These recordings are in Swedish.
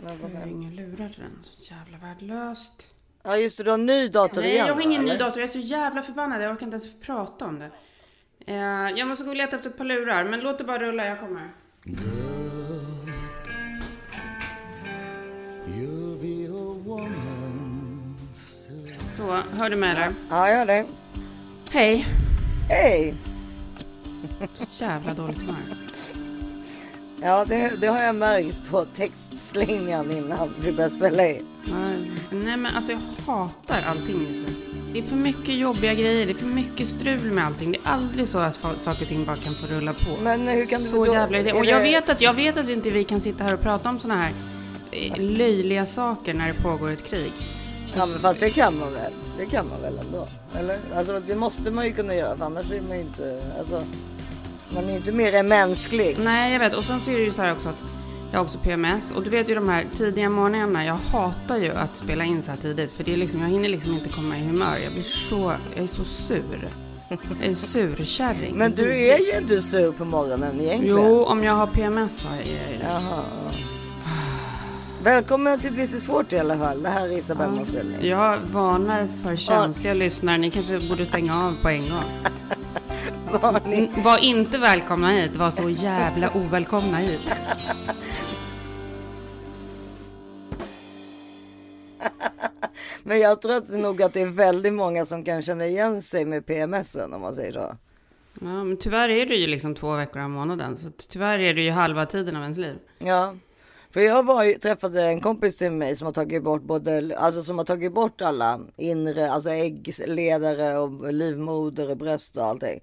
Lurar till den. Så jävla värdelöst. Ja just det, du har en ny dator Nej, igen jag har ingen ny eller? dator. Jag är så jävla förbannad. Jag orkar inte ens prata om det. Eh, jag måste gå och leta efter ett par lurar, men låt det bara rulla. Jag kommer. Så, hör du mig eller? Ja, jag har det. Hej. Hej! Så jävla dåligt humör. Ja, det, det har jag märkt på textslingan innan vi började spela in. Nej men alltså jag hatar allting just nu. Det är för mycket jobbiga grejer, det är för mycket strul med allting. Det är aldrig så att saker och ting bara kan få rulla på. Men hur kan du så då- jävla. Och jag vet, att, jag vet att inte vi kan sitta här och prata om såna här eh, löjliga saker när det pågår ett krig. Ja, men fast det kan man väl? Det kan man väl ändå? Eller? Alltså det måste man ju kunna göra för annars är man ju inte... Alltså, man är inte mer än mänsklig. Nej, jag vet. Och sen så är det ju så här också att jag har också PMS. Och du vet ju de här tidiga morgnarna. Jag hatar ju att spela in så här tidigt. För det är liksom, jag hinner liksom inte komma i humör. Jag blir så, jag är så sur. Jag är surkärring. Men du är ju inte sur på morgonen egentligen. Jo, om jag har PMS så är jag det. Jaha. Välkommen till This is 40 i alla fall. Det här är Isabelle Monfrini. Jag varnar för känsliga lyssnare. Ni kanske borde stänga av på en gång. N- Var inte välkomna hit. Var så jävla ovälkomna hit. Men jag tror att nog att det är väldigt många som kan känna igen sig med PMSen om man säger så. Ja, men tyvärr är det ju liksom två veckor av månaden. Så tyvärr är det ju halva tiden av ens liv. Ja. För jag var ju, träffade en kompis till mig som har tagit bort både, alltså som har tagit bort alla inre, alltså äggledare och livmoder och bröst och allting.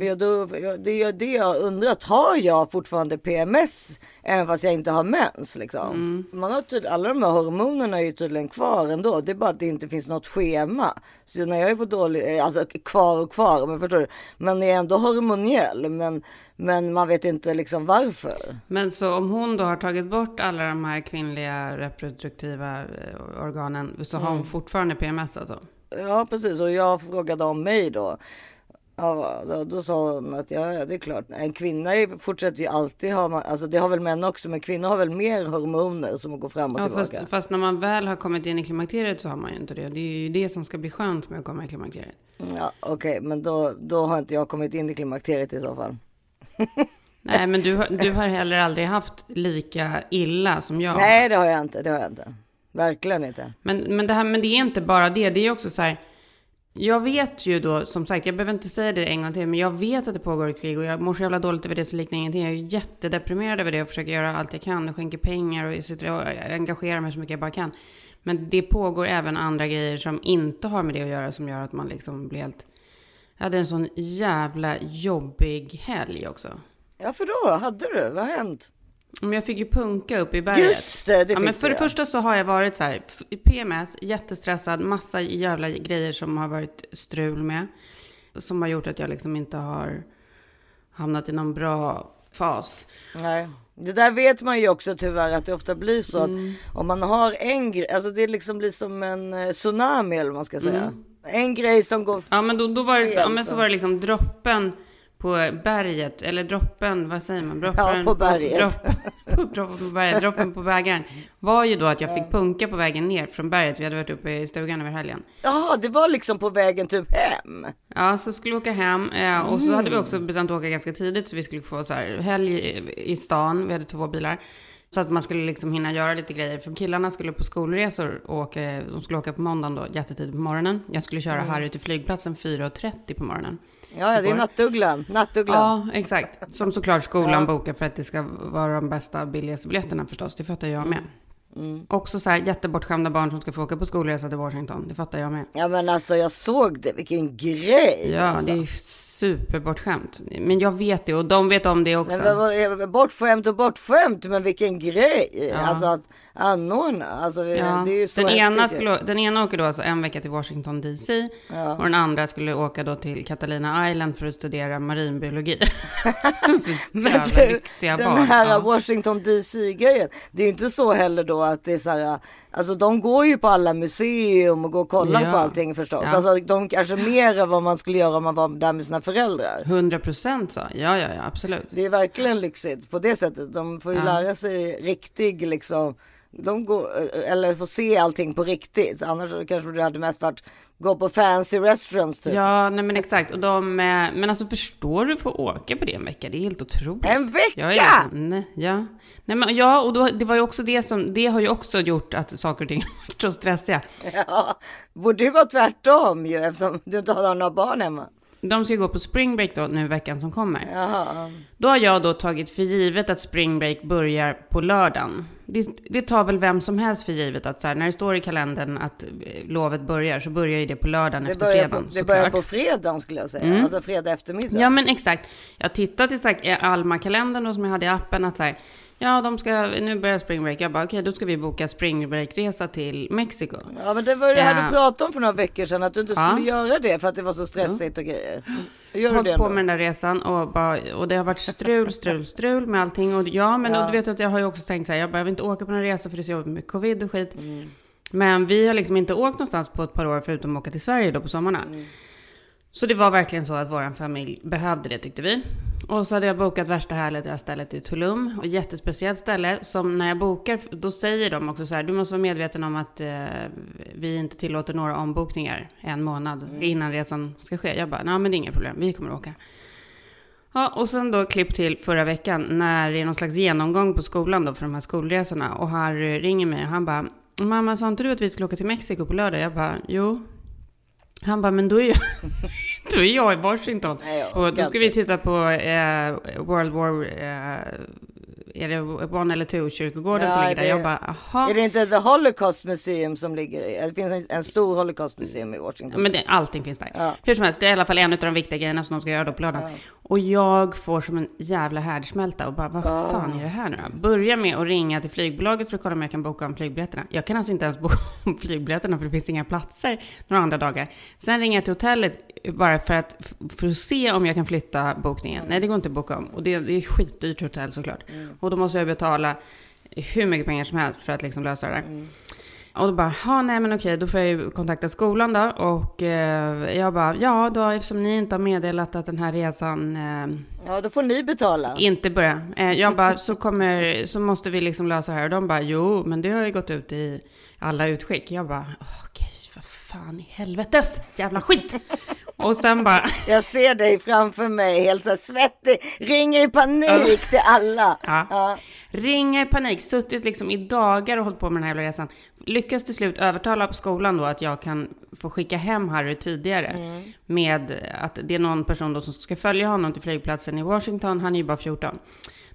För jag, då, det är det jag undrar, har jag fortfarande PMS även fast jag inte har mens liksom? Man har tydligen, alla de här hormonerna är ju tydligen kvar ändå. Det är bara att det inte finns något schema. Så när jag är på dålig, eh, alltså kvar och kvar, men förstår du? Man är ändå hormoniell, men, men man vet inte liksom varför. Men så om hon då har tagit bort alla de här kvinnliga reproduktiva eh, organen så har hon fortfarande PMS alltså? Ja precis och jag frågade om mig då. Ja, då, då sa hon att ja, ja, det är klart. En kvinna fortsätter ju alltid ha, alltså det har väl män också, men kvinnor har väl mer hormoner som går fram och Ja, tillbaka. fast, fast när man väl har kommit in i klimakteriet så har man ju inte det. Det är ju det som ska bli skönt med att komma i klimakteriet. Ja, Okej, men då, då har inte jag kommit in i klimakteriet i så fall. Nej, men du, har- du har heller aldrig haft lika illa som jag. Nej, det har jag inte. Det har jag inte. Verkligen inte. Men, men, det här, men det är inte bara det. Det är också så här. Jag vet ju då, som sagt, jag behöver inte säga det en gång till, men jag vet att det pågår ett krig och jag mår så jävla dåligt över det så liknar ingenting. Jag är jättedeprimerad över det och försöker göra allt jag kan och skänker pengar och sitter och engagerar mig så mycket jag bara kan. Men det pågår även andra grejer som inte har med det att göra som gör att man liksom blir helt... Jag hade en sån jävla jobbig helg också. Ja, för då hade du? Vad har hänt? Men jag fick ju punka upp i berget. Just det, det ja, men för det ja. första så har jag varit så här, PMS, jättestressad, massa jävla grejer som har varit strul med. Som har gjort att jag liksom inte har hamnat i någon bra fas. Nej. Det där vet man ju också tyvärr att det ofta blir så att om man har en grej, alltså det liksom blir som en eh, tsunami eller vad man ska säga. En grej som går Ja, men då, då var det så, ja, men så Fel, var det liksom droppen på berget, eller droppen, vad säger man? Droppen, på berget. Droppen på, droppen på berget, droppen på bägaren. Var ju då att jag fick punka på vägen ner från berget. Vi hade varit uppe i stugan över helgen. Jaha, det var liksom på vägen typ hem. Ja, så skulle vi åka hem eh, och så hade vi Mm. också bestämt att åka ganska tidigt så vi skulle få så här helg i stan. Vi hade två bilar. Så att man skulle liksom hinna göra lite grejer. För killarna skulle på skolresor och åka, de skulle åka på måndagen då, jättetidigt på morgonen. Jag skulle köra Harry till flygplatsen 4.30 på morgonen. Ja, ja, det är nattugglan. Nattugglan. Ja, exakt. Som såklart skolan bokar för att det ska vara de bästa, billigaste biljetterna förstås. Det fattar jag med. Mm. Också så här jättebortskämda barn som ska få åka på skolresa till Washington. Det fattar jag med. Ja men alltså jag såg det, vilken grej. Ja, alltså. det är superbortskämt. Men jag vet det och de vet om det också. Men bortskämt och bortskämt, men vilken grej. Ja. Alltså att anordna. Alltså Ja. ju så den, ena skulle, den ena åker då alltså en vecka till Washington DC Ja. och den andra skulle åka då till Catalina Island för att studera marinbiologi. Men du, den barn. här Ja. Washington DC-grejen. Det är ju inte så heller då att det är så här. Alltså de går ju på alla museum och går och kollar Ja. på allting förstås. Ja. Alltså de kanske mer än vad man skulle göra om man var där med sina föräldrar. 100 procent så. Ja, ja, ja, absolut. Det är verkligen lyxigt på det sättet. De får ju Ja. lära sig riktig liksom de går, eller får se allting på riktigt. Annars kanske det hade mest varit gå på fancy restaurants typ. Ja, nej men exakt. Och de, eh, men alltså förstår du får åka på det en vecka? Det är helt otroligt. En vecka? Jag är liksom, nej, ja. Nej, men, ja, och då, det var ju också det som, det har ju också gjort att saker och ting har varit så stressiga. Ja, borde ju vara tvärtom ju eftersom du inte har några barn hemma. De ska gå på spring break då nu veckan som kommer. Jaha. Då har jag då tagit för givet att spring break börjar på lördagen. Det, det tar väl vem som helst för givet att så här, när det står i kalendern att eh, lovet börjar så börjar ju det på lördagen Det efter börjar, på, fredagen det börjar på fredagen skulle jag säga. Alltså fredag eftermiddag. Ja men exakt. Jag tittade i så här, Alma-kalendern då som jag hade i appen att så här, ja de ska, nu börjar spring break. Jag bara okej då ska vi boka spring break-resa till Mexiko. Ja men det var ju det här Ja. du pratade om för några veckor sedan att du inte Ja. skulle göra det för att det var så stressigt och grejer. Gör hållit på med den där resan och, bara, och det har varit strul, strul, strul med allting. Och ja, men Ja. Och du vet att jag har ju också tänkt så här, jag behöver inte åka på någon resa för det är så jobbigt med covid och skit. Men vi har liksom inte åkt någonstans på ett par år förutom att åka till Sverige då på sommarna. Så det var verkligen så att vår familj behövde det tyckte vi. Och så hade jag bokat värsta härliga stället i Tulum. Och jättespeciellt ställe som när jag bokar, då säger de också så här, du måste vara medveten om att eh, vi inte tillåter några ombokningar en månad innan resan ska ske. Jag bara, nej men det är inga problem, vi kommer att åka. Ja, och sen då klipp till förra veckan när det är någon slags genomgång på skolan då för de här skolresorna. Och Harry ringer mig och han bara, mamma sa inte du att vi skulle åka till Mexiko på lördag? Jag bara, jo. Han bara, men då är jag, då är jag i Washington. Nej, jag och då ska vi titta på eh, World War, eh, är det One eller Two kyrkogården Ja, som ligger där? det- Jag bara, aha. Är det inte The Holocaust Museum som ligger? Det finns en, en stor Holocaust Museum i Washington. Men det, allting finns där. Ja. Hur som helst, det är i alla fall en av de viktiga grejerna som de ska göra då på lördagen. Och jag får som en jävla härdsmälta och bara, vad fan är det här nu då? Börja med att ringa till flygbolaget för att kolla om jag kan boka om flygbiljetterna. Jag kan alltså inte ens boka om flygbiljetterna för det finns inga platser några andra dagar. Sen ringer jag till hotellet bara för att, för att se om jag kan flytta bokningen. Nej, det går inte att boka om. Och det, det är skitdyrt hotell såklart. Och då måste jag betala hur mycket pengar som helst för att liksom lösa det där. Och då bara, ja nej men okej, då får jag ju kontakta skolan då. Och eh, jag bara, ja då eftersom ni inte har meddelat att den här resan eh, Ja, då får ni betala. inte börjar. Eh, jag bara, så, kommer, så måste vi liksom lösa det här. Och de bara, jo men det har ju gått ut i alla utskick. Jag bara, okej vad fan i helvetes jävla skit. Och sen bara, Jag ser dig framför mig helt så här svettig, ringer i panik till alla. Ja. Ja. Ringer i panik, suttit liksom i dagar och hållit på med den här jävla resan. Lyckas till slut övertala på skolan då att jag kan få skicka hem Harry tidigare. Med att det är någon person då som ska följa honom till flygplatsen i Washington. Han är ju bara 14.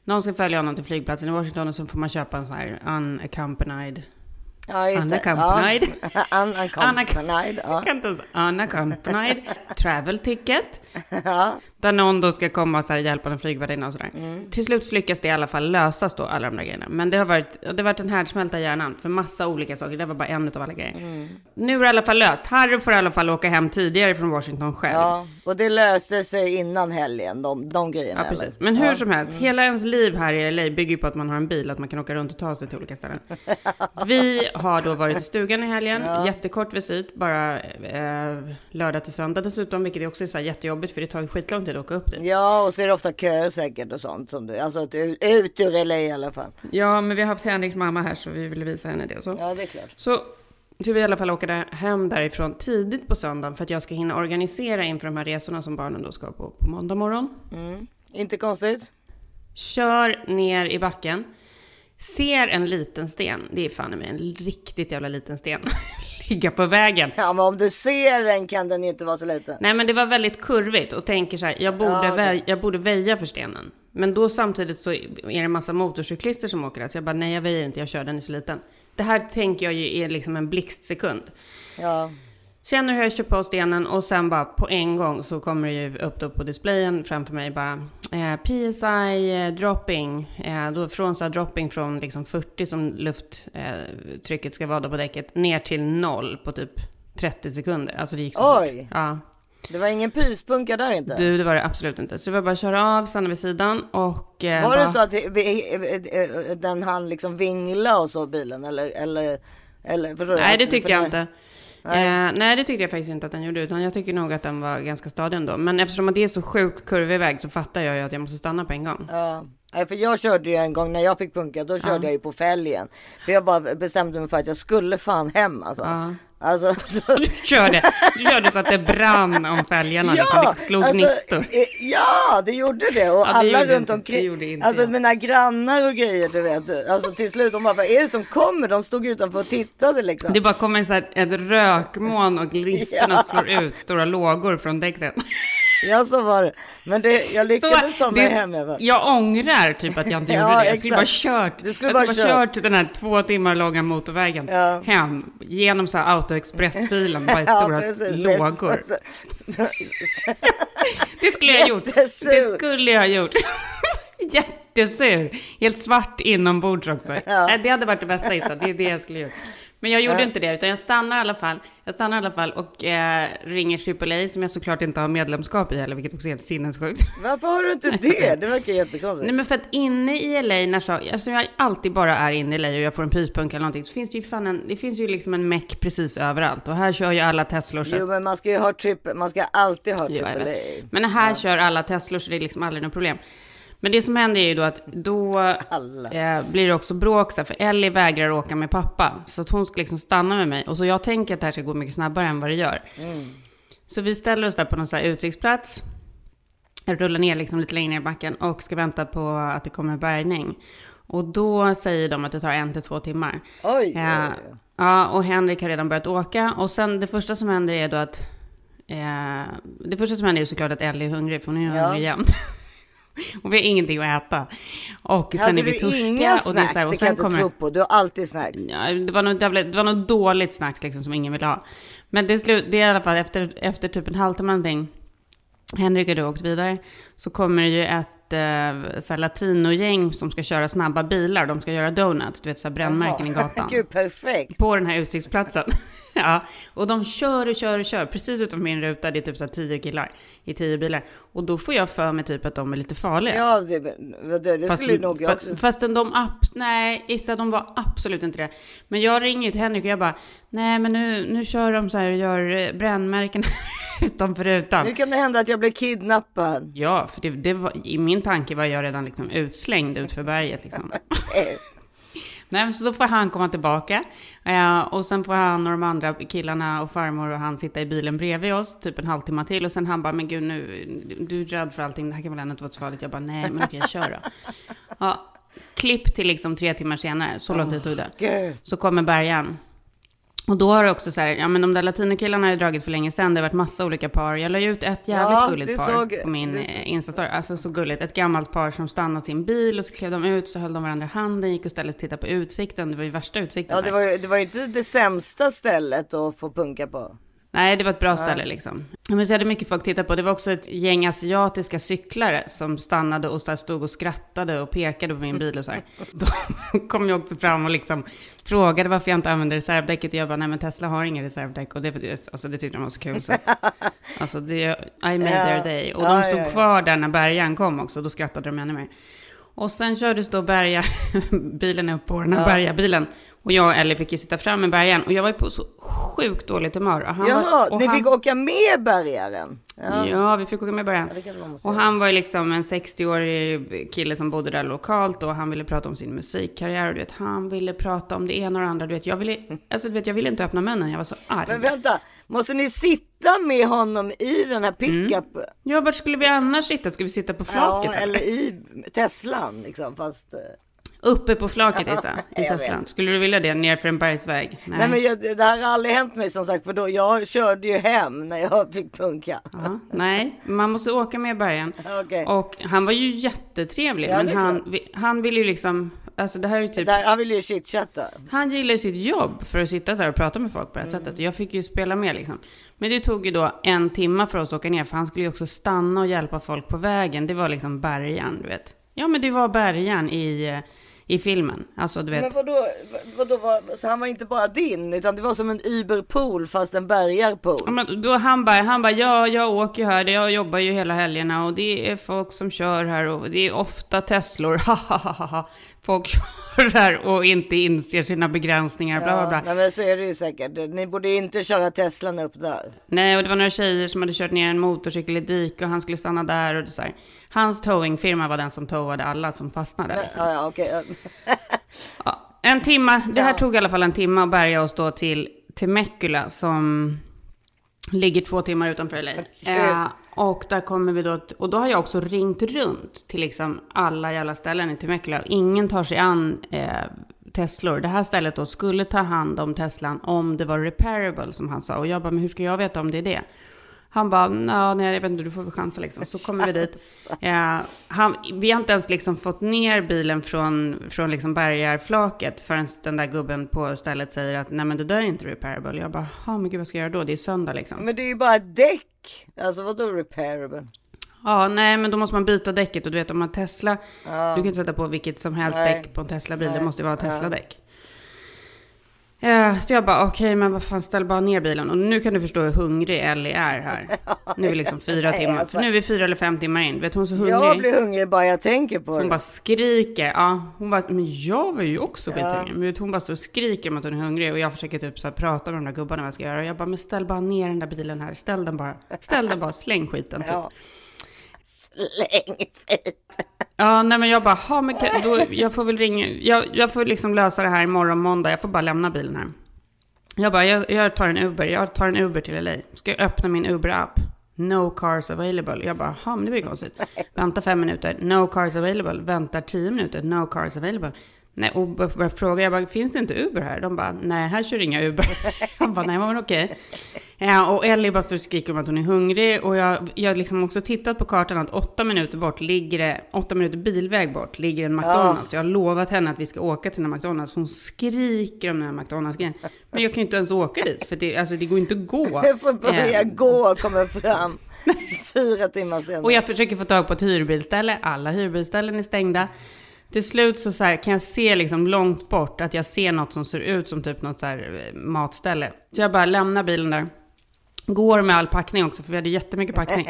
Någon ska följa honom till flygplatsen i Washington och så får man köpa en sån här unaccompanied. Ja, just det. Unaccompanied. Ja. Unaccompanied. Ja. Jag kan inte ens unaccompanied travel ticket. Ja. Där någon då ska komma och så här hjälpa en flygvärdinna och sådär. Till slut lyckas det i alla fall lösas då, alla de där grejerna. Men det har varit, det har varit en härdsmälta i hjärnan för massa olika saker. Det var bara en av alla grejer. Nu är det i alla fall löst. Harry får i alla fall åka hem tidigare från Washington själv. ja, och det löste sig innan helgen, de, de grejerna. Ja, precis. Men hur Ja. som helst, hela ens liv här i LA bygger ju på att man har en bil, att man kan åka runt och ta sig till olika ställen. Vi har då varit i stugan i helgen, jättekort visit, bara eh, lördag till söndag dessutom, vilket också är så jättejobbigt för det tar ju skitlång tid att åka upp dit. Ja, och så är det ofta köer säkert och sånt. Som du, alltså ut, ut ur LA i alla fall. Ja, men vi har haft Henriks mamma här så vi ville visa henne det och så. Ja, det är klart. Så så vi i alla fall åka hem därifrån tidigt på söndagen för att jag ska hinna organisera inför de här resorna som barnen då ska på på måndag morgon. Inte konstigt. Kör ner i backen. Ser en liten sten. Det är fan mig en riktigt jävla liten sten. Ligga på vägen. Ja, men om du ser den kan den inte vara så liten. Nej men det var väldigt kurvigt och tänker så här, jag borde, Ja, vä- jag borde väja för stenen. Men då samtidigt så är det en massa motorcyklister som åker där. Så jag bara, nej jag väjer inte, jag kör den är så liten. Det här tänker jag ju är liksom en blixtsekund. Ja, Känner hur jag kör på stenen och sen bara på en gång så kommer det ju upp då på displayen framför mig bara eh, PSI eh, dropping. Eh, då från så här dropping från liksom 40 som lufttrycket eh, ska vara då på däcket ner till noll på typ 30 sekunder. Alltså det gick så Oj. fort. Ja. det var ingen pyspunka där inte. Du, det var det absolut inte. Så det var bara att köra av, stanna vid sidan och... Eh, var bara, det så att det- eh, eh, den han liksom vingla och så bilen eller? eller, eller? Nej, det tyckte jag det- inte. Nej. Eh, nej, det tyckte jag faktiskt inte att den gjorde, utan jag tycker nog att den var ganska stadig ändå. Men eftersom att det är så sjukt kurvig väg så fattar jag ju att jag måste stanna på en gång. Ja, Nej, för jag körde ju en gång när jag fick punka, då körde jag ju på fälgen. För jag bara bestämde mig för att jag skulle fan hem alltså. Ja. Alltså, så, Du körde, du körde så att det brann om fälgarna, liksom. det slog gnistor. eh, Ja, det gjorde det. Och det alla runt omkring. inte alltså jag. mina grannar och grejer, du vet. Alltså till slut, de bara, vad är det som kommer? De stod utanför och tittade liksom. Det bara kommer så här ett rökmoln och gnistorna Ja. slår ut stora lågor från däcken. Ja, så var det. Men det, jag lyckades ta mig det- hem. Bara, Jag ångrar typ att jag inte gjorde Ja, det. Jag skulle bara kört, Du skulle jag bara skulle bara kört. kört den här två timmar långa motorvägen Ja. hem. Genom så här autoexpressfilen, bara i stora lågor. Så- så- Det skulle jag ha gjort. Jättesur. Det skulle jag ha gjort. Jättesur. Helt svart inombords också. Ja. Det hade varit det bästa Issa. Det är det jag skulle ha gjort. Men jag gjorde inte det, utan jag stannar i alla fall. Jag stannar i alla fall och eh, ringer AAA som jag såklart inte har medlemskap i heller, vilket också är helt sinnessjukt. Varför har du inte det? Det verkar jättekonstigt. Nej men för att inne i LA, när så, alltså jag alltid bara är inne i LA och jag får en pyspunka eller någonting, så finns det ju fan en, det finns ju liksom en meck precis överallt. Och här kör ju alla Teslor. Så Jo, men man ska ju ha trippel, man ska alltid ha Ja, jag trippel vet. A. Men här kör alla Teslor så det är liksom aldrig något problem. Men det som händer är ju då att då eh, blir det också bråk för Ellie vägrar åka med pappa. Så att hon ska liksom stanna med mig. Och så jag tänker att det här ska gå mycket snabbare än vad det gör. Så vi ställer oss där på någon så här utsiktsplats. Rullar ner liksom lite längre ner i backen och ska vänta på att det kommer bärgning. Och då säger de att det tar en till två timmar. Oj, Ja, oj, oj. ja, och Henrik har redan börjat åka. Och sen det första som händer är då att... Eh, det första som händer är såklart att Ellie är hungrig, för hon är ju Ja. hungrig jämt. och vi har ingenting att äta. Och sen Hade är vi du törstiga. inga och det, är snacks? så här, och det kan jag inte kommer, tro på. Du har alltid snacks. Ja, det, var något det var något dåligt snacks liksom som ingen ville ha. Men det är, slut, det är i alla fall efter, efter typ en halvtimme någonting. Henrik hade åkt vidare. Så kommer det ju ett eh, så här latinogäng som ska köra snabba bilar. De ska göra donuts, du vet så här brännmärken i gatan. Gud, perfekt. på den här utsiktsplatsen. ja, och de kör och kör och kör precis utanför min ruta. Det är typ så tio killar i tio bilar. Och då får jag för mig typ att de är lite farliga. Ja, det, det, det Fast, skulle nog jag också. fastän de, nej, Issa, de var absolut inte det. Men jag ringer ju till Henrik och jag bara, nej men nu, nu kör de så här och gör eh, brännmärken utanför rutan. Nu kan det hända att jag blir kidnappad. Ja, för det, det var, i min tanke var jag redan liksom utslängd ut för berget liksom. Nej, men så då får han komma tillbaka. Eh, och sen får han och de andra killarna och farmor och han sitta i bilen bredvid oss typ en halvtimme till. Och sen han bara, men gud nu, du är rädd för allting, det här kan väl ändå inte vara så farligt. Jag bara, nej men okej, kör då. Ja, klipp till liksom tre timmar senare, så långt det tog det. Så kommer bärgaren. Och då har det också så här, ja men de där latinokillarna har ju dragit för länge sedan. Det har varit massa olika par. Jag la ju ut ett jävligt Ja, gulligt par såg- på min eh, Instastory. Alltså så gulligt. Ett gammalt par som stannat sin bil och så klev de ut så höll de varandra i handen, gick och ställde sig och tittade på utsikten. Det var ju värsta utsikten. Ja, det var, det var ju inte det sämsta stället att få punka på. Nej, det var ett bra ställe liksom. Men så hade mycket folk tittat på. Det var också ett gäng asiatiska cyklare som stannade och stod och skrattade och pekade på min bil och så här. De kom ju också fram och liksom frågade varför jag inte använde reservdäcket. Och jag bara, nej men Tesla har ingen reservdäck. Och det, alltså, det tyckte de var så kul. Så. Alltså, det, I made their day. Och de stod kvar där när bärgaren kom också. Då skrattade de ännu mer. Och sen kördes då bärga, bilen upp på den här bärgarbilen. Och jag och Ellie fick ju sitta fram med bärgaren. Och jag var ju på så sjukt dåligt humör. Och han Jaha, var, och ni han, fick åka med bärgaren? Ja, Ja, vi fick åka med bärgaren. Ja, Och han var ju liksom en 60-årig kille som bodde där lokalt och han ville prata om sin musikkarriär och du vet, han ville prata om det ena och det andra. Du vet, jag ville, alltså du vet, jag ville inte öppna munnen, jag var så arg. Men vänta, måste ni sitta med honom i den här pickup? Ja, vart skulle vi annars sitta? Ska vi sitta på flaket? Ja, eller? eller i Teslan liksom, fast... Uppe på flaket, Issa, i Teslan. Skulle du vilja det, ner för en bergsväg? Nej. Nej, men jag, det här har aldrig hänt mig som sagt, för då, jag körde ju hem när jag fick punka. Nej, man måste åka med bärgaren. Okej. Och han var ju jättetrevlig, Ja, men han, han ville ju liksom, alltså det här är typ Där, han ville ju chitchatta. Han gillar sitt jobb för att sitta där och prata med folk på det här sättet. Och jag fick ju spela med liksom. Men det tog ju då en timma för oss att åka ner. För han skulle ju också stanna och hjälpa folk på vägen. Det var liksom bärgaren, du vet. Ja, men det var bärgaren i, eh, i filmen. Alltså, du vet. Men vadå, vadå var, så han var inte bara din, utan det var som en Uberpool fast en bärgarpool. Ja, men då han bara, han bara, ja, jag åker ju här, jag jobbar ju hela helgerna och det är folk som kör här och det är ofta Teslor, ha ha ha, ha. Folk kör och inte inser sina begränsningar. Bla, bla, bla. nej, men så är det ju säkert. Ni borde inte köra Teslan upp där. Nej, och det var några tjejer som hade kört ner en motorcykel i dik och han skulle stanna där. Och så här. Hans towingfirma var den som towade alla som fastnade. Liksom. Ja, ja, okej. Ja, en timma, det här Ja. tog i alla fall en timme att bärga oss då till Temecula som ligger två timmar utanför LA. Eh, och där kommer vi då, och då har jag också ringt runt till liksom alla jävla ställen i Temecula. Ingen tar sig an eh, Teslor. Det här stället då skulle ta hand om Teslan om det var repairable som han sa. Och jag bara, men hur ska jag veta om det är det? Han bara, "Nå, nej jag vet inte, du får väl chansa liksom. Så kommer vi dit. Eh, han, vi har inte ens liksom fått ner bilen från, från liksom bergarflaket förrän den där gubben på stället säger att nej men det där är inte repairable. Jag bara, ja men gud vad ska jag göra då? Det är söndag liksom. Men det är ju bara däck. Alltså vadå repairable? Ja, nej men då måste man byta däcket och du vet om man Tesla, du kan inte sätta på vilket som helst Nej. däck på en Tesla-bil, det måste ju vara Tesla-däck. Ja, så jag bara, okej, men vad fan, ställ bara ner bilen. Och nu kan du förstå hur hungrig Ellie är här. Nu är vi liksom fyra timmar, alltså. för nu är vi fyra eller fem timmar in. Vet hon är så hungrig? Jag blir hungrig bara jag tänker på Så hon det. bara skriker. Ja, hon bara, men jag var ju också skithungrig. Men vet, hon bara står och skriker om att hon är hungrig. Och jag försöker typ så här prata med de där gubbarna vad jag ska göra. Och jag bara, men ställ bara ner den där bilen här. Ställ den bara. Ställ den bara, släng skiten typ. Ja. Längst skit. Ja, nej men jag bara, ha, men kan, då, jag får väl ringa, jag, jag får liksom lösa det här imorgon måndag, jag får bara lämna bilen här. Jag bara, jag, jag tar en Uber, jag tar en Uber till LA. Ska jag öppna min Uber-app? No cars available. Jag bara, ha men det blir konstigt. Vänta fem minuter, no cars available. Väntar tio minuter, no cars available. Nej, och började fråga, jag bara, finns det inte Uber här? De bara, nej, här kör inga Uber. Jag bara, nej, men okej. Ja, och Ellie bara står och skriker om att hon är hungrig. Och jag har liksom också tittat på kartan att åtta minuter bort ligger det, åtta minuter bilväg bort ligger en McDonalds. Jag har lovat henne att vi ska åka till den här McDonalds. Hon skriker om den här McDonalds-grejen. Men jag kan ju inte ens åka dit, för det, alltså, det går inte att gå. Jag får börja Eh, gå och komma fram. Fyra timmar senare. Och jag försöker få tag på ett hyrbilställe. Alla hyrbilställen är stängda. Till slut så, så här, kan jag se liksom långt bort att jag ser något som ser ut som typ något så eh, matställe. Så jag bara lämnar bilen där. Går med all packning också, för vi hade jättemycket packning.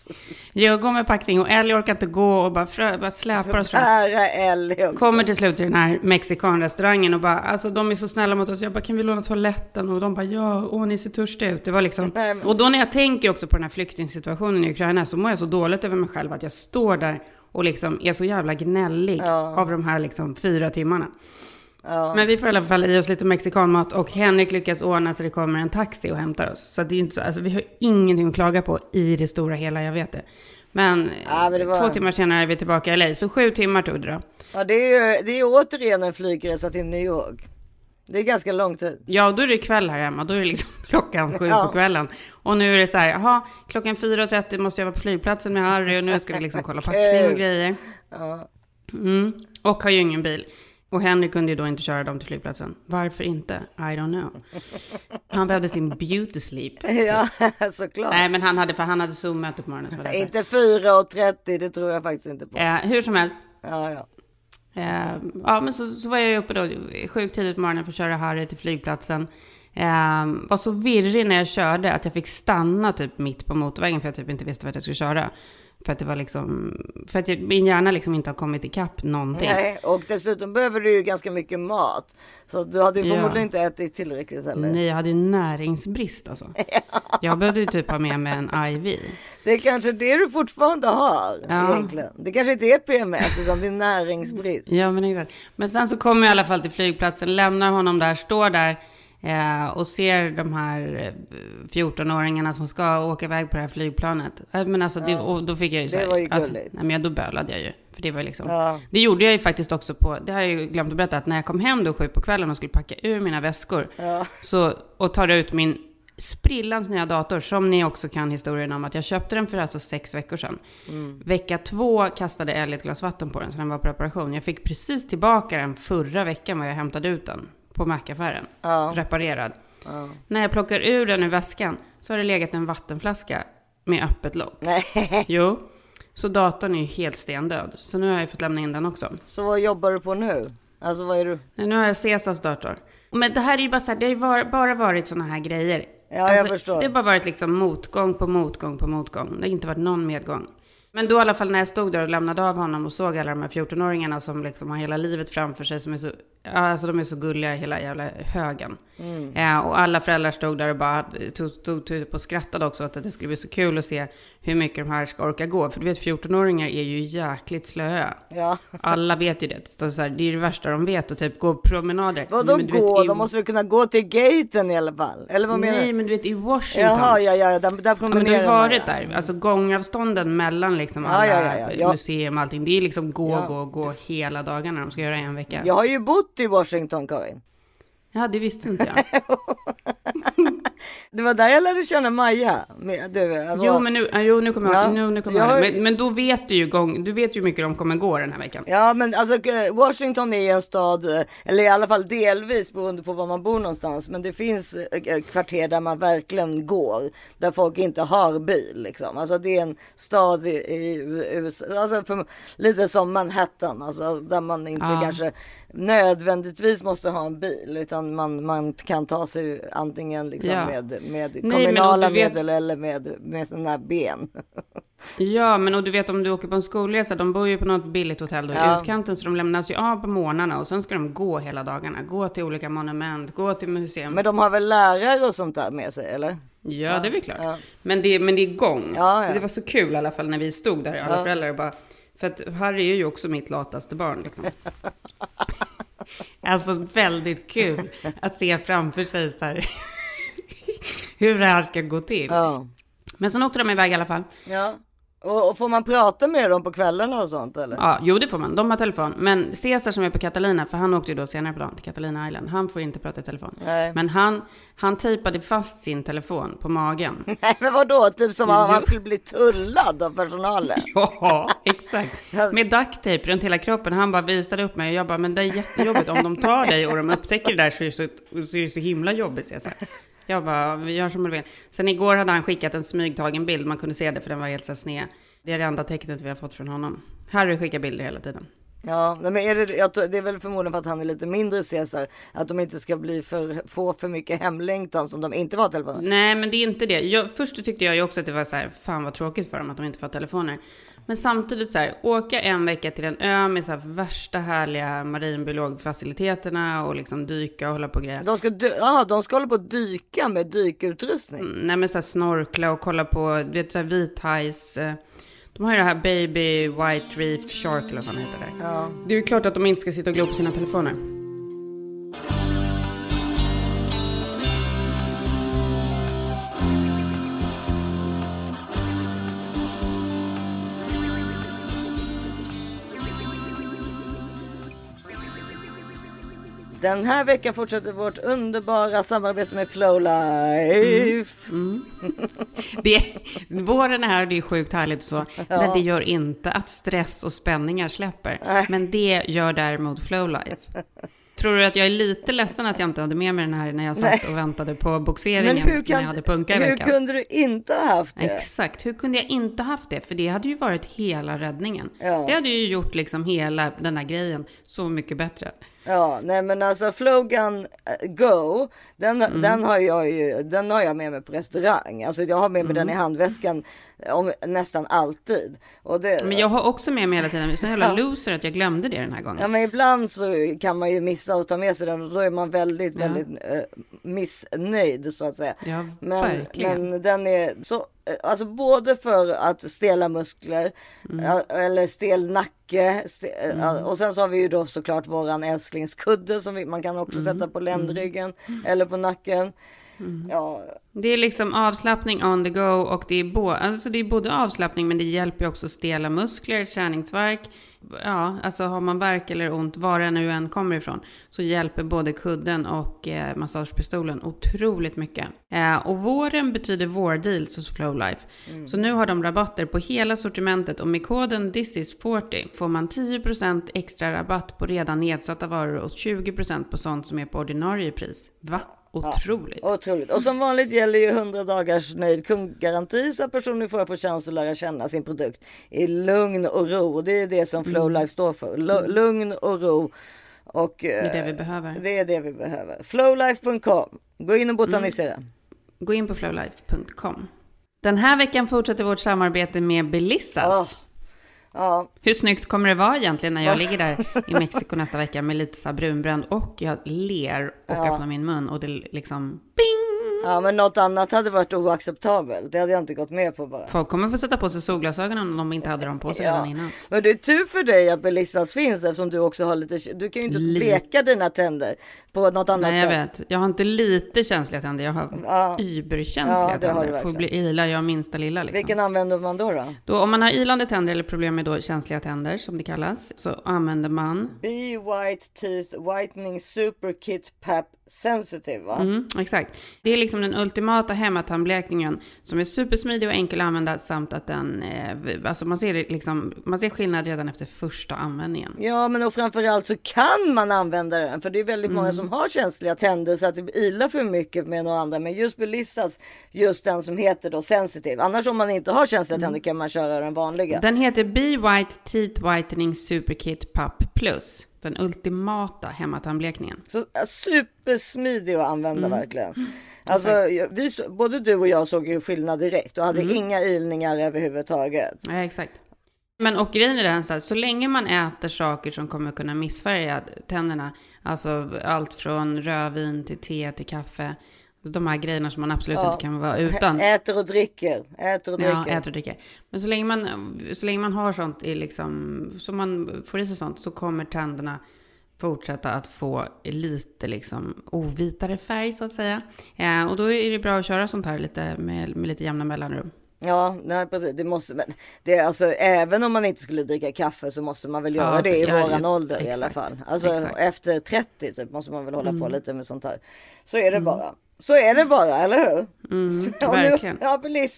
jag går med packning och Ellie orkar inte gå och bara, frö, bara släpar oss fram. Kommer till slut till den här mexikanrestaurangen och bara, alltså de är så snälla mot oss. Jag bara, kan vi låna toaletten? Och de bara, ja, åh ni ser törstiga ut. Det var liksom, och då när jag tänker också på den här flyktingsituationen i Ukraina så mår jag så dåligt över mig själv att jag står där och liksom är så jävla gnällig Ja. av de här liksom fyra timmarna. Ja. Men vi får i alla fall i oss lite mexikanmat och Henrik lyckas ordna så det kommer en taxi och hämtar oss. Så det är inte så, alltså vi har ingenting att klaga på i det stora hela, jag vet det. Men, Ja, men var- två timmar senare är vi tillbaka i LA, så sju timmar tog det då. ja, det är ju det är återigen en flygresa till New York. Det är ganska lång tid. Ja, då är det kväll här hemma. Då är det liksom klockan sju Ja. på kvällen. Och nu är det så här, jaha, klockan 4.30 måste jag vara på flygplatsen med Harry och nu ska vi liksom kolla packning och grejer. Ja. Mm. Och har ju ingen bil. Och Henry kunde ju då inte köra dem till flygplatsen. Varför inte? I don't know. Han behövde sin beauty sleep. Ja, såklart. Nej, men han hade, för han hade Zoom-möte på morgonen. Inte 4.30, det tror jag faktiskt inte på. eh, hur som helst. Ja, ja. Eh, ja, men så, så var jag ju uppe då sjukt tidigt på morgonen för att köra Harry till flygplatsen. Eh, var så virrig när jag körde att jag fick stanna typ mitt på motorvägen för jag typ inte visste vart jag skulle köra. För att det var liksom, för att min hjärna liksom inte har kommit ikapp någonting. Nej, och dessutom behöver du ju ganska mycket mat. Så du hade ju Ja. förmodligen inte ätit tillräckligt heller. Nej, jag hade ju näringsbrist alltså. Jag behövde ju typ ha med mig en IV. Det är kanske det du fortfarande har Ja. egentligen. Det kanske inte är PMS utan det är näringsbrist. Ja, men exakt. Men sen så kommer jag i alla fall till flygplatsen, lämnar honom där, står där eh, och ser de här eh, 14-åringarna som ska åka iväg på det här flygplanet. Eh, Men alltså, det, och då fick jag ju Det så här, var ju alltså, gulligt. nej, men jag, då bölade jag ju. För det var liksom, Ja. det gjorde jag ju faktiskt också på, det har jag ju glömt att berätta, att när jag kom hem då sju på kvällen och skulle packa ur mina väskor, Ja. så, och tar ut min sprillans nya dator, som ni också kan historien om, att jag köpte den för alltså sex veckor sedan. Mm. Vecka två kastade Ellie ett glas vatten på den, så den var på reparation. Jag fick precis tillbaka den förra veckan, var jag hämtade ut den på mackaffären. Ja. Reparerad. Ja. När jag plockar ur den ur väskan, så har det legat en vattenflaska med öppet lock. Nej, Jo. Så datorn är ju helt stendöd. Så nu har jag fått lämna in den också. så vad jobbar du på nu? Alltså vad är du? Nu har jag Cesars dator. Men det här är ju bara så här, det har ju var, bara varit sådana här grejer. Ja, jag förstår. Det har bara varit liksom motgång på motgång på motgång. Det har inte varit någon medgång. Men då i alla fall när jag stod där och lämnade av honom och såg alla de här 14-åringarna som liksom har hela livet framför sig, som är så, alltså de är så gulliga hela jävla högen. Eh, och alla föräldrar stod där och bara tog, stod typ och skrattade också åt att det skulle bli så kul att se hur mycket de här ska orka gå. För du vet 14-åringar är ju jäkligt slöa. Ja. Alla vet ju det. Så så här, det är det värsta de vet, att typ gå promenader. Vadå gå? i- De måste väl kunna gå till gaten i alla fall? Eller vad menar Nej, du? men du vet i Washington. Jaha, ja, ja, där, där Ja, men du promenerar har varit ja. där, alltså gångavstånden mellan liksom Ja, alla ja, ja, ja, ja. museum och allting. Det är liksom gå, Ja. gå, gå hela dagarna de ska göra en vecka. Ja, Jag har ju bott i Washington, Karin. det visste inte jag. Det var där jag lärde känna Maja. Men Du, var- jo, men nu, jo, nu kommer jag, Ja, nu, nu kommer jag jag, men, men då vet du ju gång, du vet ju hur mycket de kommer gå den här veckan. Ja, men alltså eh, Washington är en stad, eh, eller i alla fall delvis beroende på var man bor någonstans. Men det finns eh, kvarter där man verkligen går, där folk inte har bil liksom. Alltså det är en stad i, i USA, alltså för, lite som Manhattan, alltså där man inte Ja. kanske nödvändigtvis måste ha en bil, utan man, man kan ta sig antingen liksom Ja. Med, med men kommunala vet- medel eller med, med sina ben. Ja, men och du vet om du åker på en skolresa, de bor ju på något billigt hotell då Ja. i utkanten, så de lämnas ju av på morgnarna och sen ska de gå hela dagarna. Gå till olika monument, gå till museum. Men de har väl lärare och sånt där med sig, eller? Ja, det är väl klart. ja. Men, det, men det är gång. Ja, ja. Det var så kul i alla fall när vi stod där, alla Ja. föräldrar, och bara... För att Harry är ju också mitt lataste barn liksom. alltså väldigt kul att se framför sig så här hur det här ska gå till. Ja. Men sen åkte de iväg i alla fall. Ja. Och, och får man prata med dem på kvällarna och sånt eller? Ja, jo det får man. De har telefon. Men Cesar som är på Catalina, för han åkte ju då senare på dagen till Catalina Island. Han får inte prata i telefon. Nej. Men han, han tejpade fast sin telefon på magen. Nej men vadå, typ som om man skulle bli tullad av personalen? Ja, exakt. Med ducktape runt hela kroppen. Han bara visade upp mig och jag bara, men det är jättejobbigt. Om de tar dig och de upptäcker det där så är det så, så, är det så himla jobbigt, Cesar. Jag bara, vi gör som du vill. Sen igår hade han skickat en smygtagen bild. Man kunde se det för den var helt så sned. Det är det enda tecknet vi har fått från honom. Harry skickar bilder hela tiden. Ja, men är det, jag det är väl förmodligen för att han är lite mindre Caesar. Att de inte ska bli för, få för mycket hemlängtan som de inte får telefoner. Nej, men det är inte det. Jag, först tyckte jag ju också att det var så här, fan vad tråkigt för dem att de inte får telefoner. Men samtidigt så här, åka en vecka till en ö med så här värsta härliga marinbiologfaciliteterna och liksom dyka och hålla på och grejer. De ska, ja, de ska hålla på att dyka med dykutrustning. Mm, Nej men så här snorkla och kolla på, du vet så här vithajs. eh, De har ju det här baby white reef shark eller vad fan heter det. Ja. Det är ju klart att de inte ska sitta och glo på sina telefoner. Den här veckan fortsätter vårt underbara samarbete med Flowlife. Det, våren är här och det är sjukt härligt så. Men det gör inte att stress och spänningar släpper. Men det gör däremot Flowlife. Tror du att jag är lite ledsen att jag inte hade med mig den här när jag satt och väntade på boxeringen Men hur, när jag hade kan, punka i hur veckan? kunde du inte ha haft det? Exakt, hur kunde jag inte haft det? För det hade ju varit hela räddningen. Ja. Det hade ju gjort liksom hela den här grejen så mycket bättre. Ja, nej men alltså Flogan eh, Go, den, Mm. den, har jag ju, den har jag med mig på restaurang. Alltså jag har med mig den Mm. i handväskan eh, om, nästan alltid. Och det, Men jag har också med mig hela tiden, så jävla loser att jag glömde det den här gången. Ja men ibland så kan man ju missa att ta med sig den och då är man väldigt, väldigt eh, missnöjd så att säga. Ja, men, verkligen. men den är så, eh, alltså både för att stela muskler Mm. ja, eller stel nacke ste, eh, ja, och sen så har vi ju då såklart våran älsklingskudde som vi, man kan också Mm. sätta på ländryggen eller på nacken. Ja, Det är liksom avslappning on the go och det är, bo- alltså det är både avslappning men det hjälper också stela muskler, kärningsverk. Ja, alltså har man värk eller ont, var det nu än kommer ifrån, så hjälper både kudden och eh, massagepistolen otroligt mycket. Eh, och våren betyder vårdeals hos Flowlife. Så nu har de rabatter på hela sortimentet och med koden thisis40 får man 10% extra rabatt på redan nedsatta varor och 20% på sånt som är på ordinarie pris. Va? Otroligt. Otroligt. Och som vanligt gäller ju 100 dagars nöjd kundgaranti så att personen får få chans att lära känna sin produkt i lugn och ro. Och det är det som Flowlife står för. Lu- Lugn och ro. Och Det är det eh, vi behöver. det är det vi behöver. Flowlife.com. Gå in och botanisera. Gå in på flowlife.com. Den här veckan fortsätter vårt samarbete med Belissas. Åh. Ja, Hur snyggt kommer det vara egentligen när jag ligger där i Mexiko nästa vecka med lite så brunbränd och jag ler och Ja. öppnar min mun och det liksom bing! Ja, men något annat hade varit oacceptabelt. Det hade jag inte gått med på bara. Folk kommer få sätta på sig solglasögon om de inte hade dem på sig redan innan. Men det är tur för dig att Belissas finns eftersom du också har lite, du kan ju inte Lite. bleka dina tänder på något annat Nej, jag sätt. vet. Jag har inte lite känsliga tänder, jag har Ja. überkänsliga Ja, det har tänder. Får bli ilar jag minsta lilla liksom. Vilken använder man då? då? Då, om man har ilande tänder eller problem med då känsliga tänder som det kallas så använder man Be White Teeth Whitening Super Kit Pap Sensitive va? Mm, exakt. Det är liksom den ultimata hemmatandblekningen som är supersmidig och enkel att använda samt att den, eh, alltså man ser, liksom, man ser skillnad redan efter första användningen. Ja men och framförallt så kan man använda den för det är väldigt många som har känsliga tänder så att det ilar för mycket med några andra. Men just Belissas, just den som heter då sensitive. Annars om man inte har känsliga tänder kan man köra den vanliga. Den heter Be White Teeth Whitening Super Kit Pup Plus. Den ultimata hemmatandblekningen. Så ja, supersmidig att använda verkligen. Alltså jag- vi, både du och jag såg ju skillnad direkt och hade inga ilningar överhuvudtaget. Ja, exakt. Men och grejen är den så här, så länge man äter saker som kommer kunna missfärga tänderna, alltså allt från rödvin till te till kaffe, de här grejerna som man absolut Ja. inte kan vara utan. Äter och dricker, äter och Ja, dricker. äter och dricker. Men så länge man, så länge man har sånt i liksom, så man får i sig sånt, så kommer tänderna fortsätta att få lite liksom ovitare färg så att säga. Eh, och då är det bra att köra sånt här lite med, med lite jämna mellanrum. Ja, nej precis. Det måste, men det är alltså även om man inte skulle dricka kaffe så måste man väl göra Ja, det i ja, våran ja, ålder i alla exakt, fall. Alltså exakt. Mm. efter 30 typ måste man väl hålla på lite med sånt här. Så är det bara. Så är det bara, eller hur? Mm, Och nu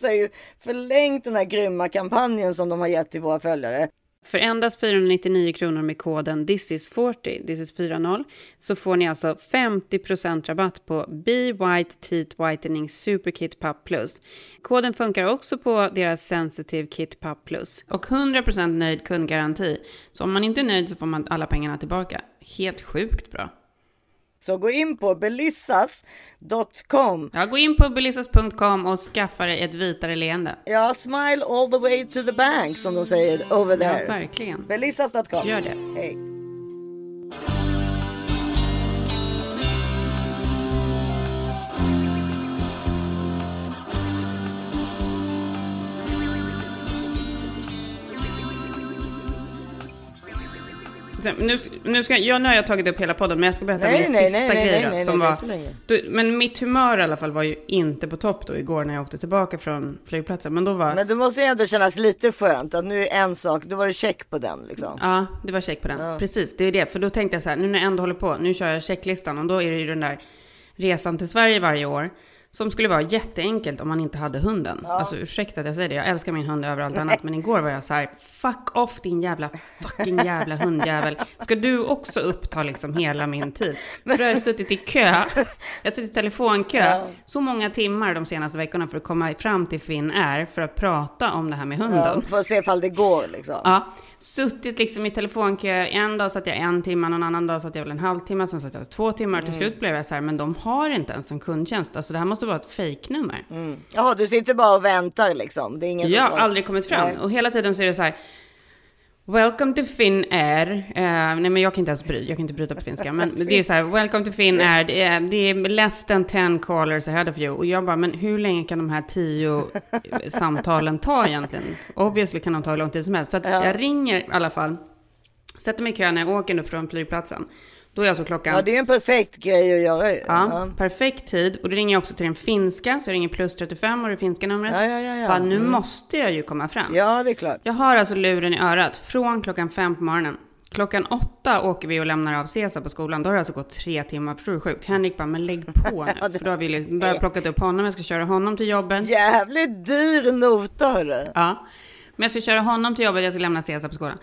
har ju förlängt den här grymma kampanjen som de har gett till våra följare. För endast 499 kronor med koden thisis40, thisis40, så får ni alltså 50% rabatt på Be White Teeth Whitening Super Kit Pup Plus. Koden funkar också på deras Sensitive Kit Pup Plus. Och 100% nöjd kundgaranti. Så om man inte är nöjd så får man alla pengarna tillbaka. Helt sjukt bra. Så gå in på belissas.com. Ja, gå in på belissas.com och skaffa dig ett vitare leende. Ja, smile all the way to the bank som de säger over Ja, there. verkligen. Belissas.com. Gör det. Hej. Nu, nu, ska, ja, nu har jag tagit upp hela podden, men jag ska berätta Nej, min nej, sista nej, grej nej, nej, som var, du, Men mitt humör i alla fall var ju inte på topp då igår när jag åkte tillbaka från flygplatsen. Men då var, Men det måste ju ändå kännas lite skönt att nu är en sak, då var det check på den liksom. ja, det var check på den. Precis, det är det. För då tänkte jag så här, nu när jag ändå håller på, nu kör jag checklistan och då är det ju den där resan till Sverige varje år. Som skulle vara jätteenkelt om man inte hade hunden. Alltså ursäkta att jag säger det, jag älskar min hund över allt annat. Men igår var jag så här, fuck off din jävla fucking jävla hundjävel. Ska du också uppta liksom hela min tid? För då har jag suttit i kö, jag har suttit i telefonkö Ja. så många timmar de senaste veckorna för att komma fram till Finn är för att prata om det här med hunden. Ja, för att se ifall det går liksom. Ja, suttit liksom i telefonkö. En dag satt jag en timme, någon annan dag satt jag väl en halvtimme, sen satt jag två timmar. Mm. Till slut blev jag så här, men de har inte ens en kundtjänst. Alltså det här måste vara ett fejknummer. Mm. Jaha, du sitter bara och väntar liksom. Det är ingen som Jag har svarar. aldrig kommit fram. Nej. Och hela tiden så är det så här. Welcome to Finnair. Uh, nej men jag kan inte ens bry, jag kan inte bryta på finska. Men det är så här, welcome to Finnair. Det är, det är less than 10 callers ahead of you. Och jag bara, men hur länge kan de här tio samtalen ta egentligen? Obviously kan de ta hur lång tid som helst. Så att jag ringer i alla fall. Sätter mig i kö när jag åker nu från flygplatsen. Då är alltså klockan... Ja, det är en perfekt grej att göra ju. Ja, Ja. perfekt tid. Och då ringer jag också till den finska, så jag ringer plus 35 och det finska numret. Ja, ja, ja, ja. Bara, nu måste jag ju komma fram. ja, det är klart. Jag har alltså luren i örat från klockan fem på morgonen. Klockan åtta åker vi och lämnar av Cesar på skolan. Då har det alltså gått tre timmar. Förstår du hur sjukt? Henrik bara, men lägg på nu. För då har vi liksom, då har jag plockat upp honom. Jag ska köra honom till jobbet. Jävligt dyr nota hörru. Ja. Men jag ska köra honom till jobbet, jag ska lämna Cesar på skolan.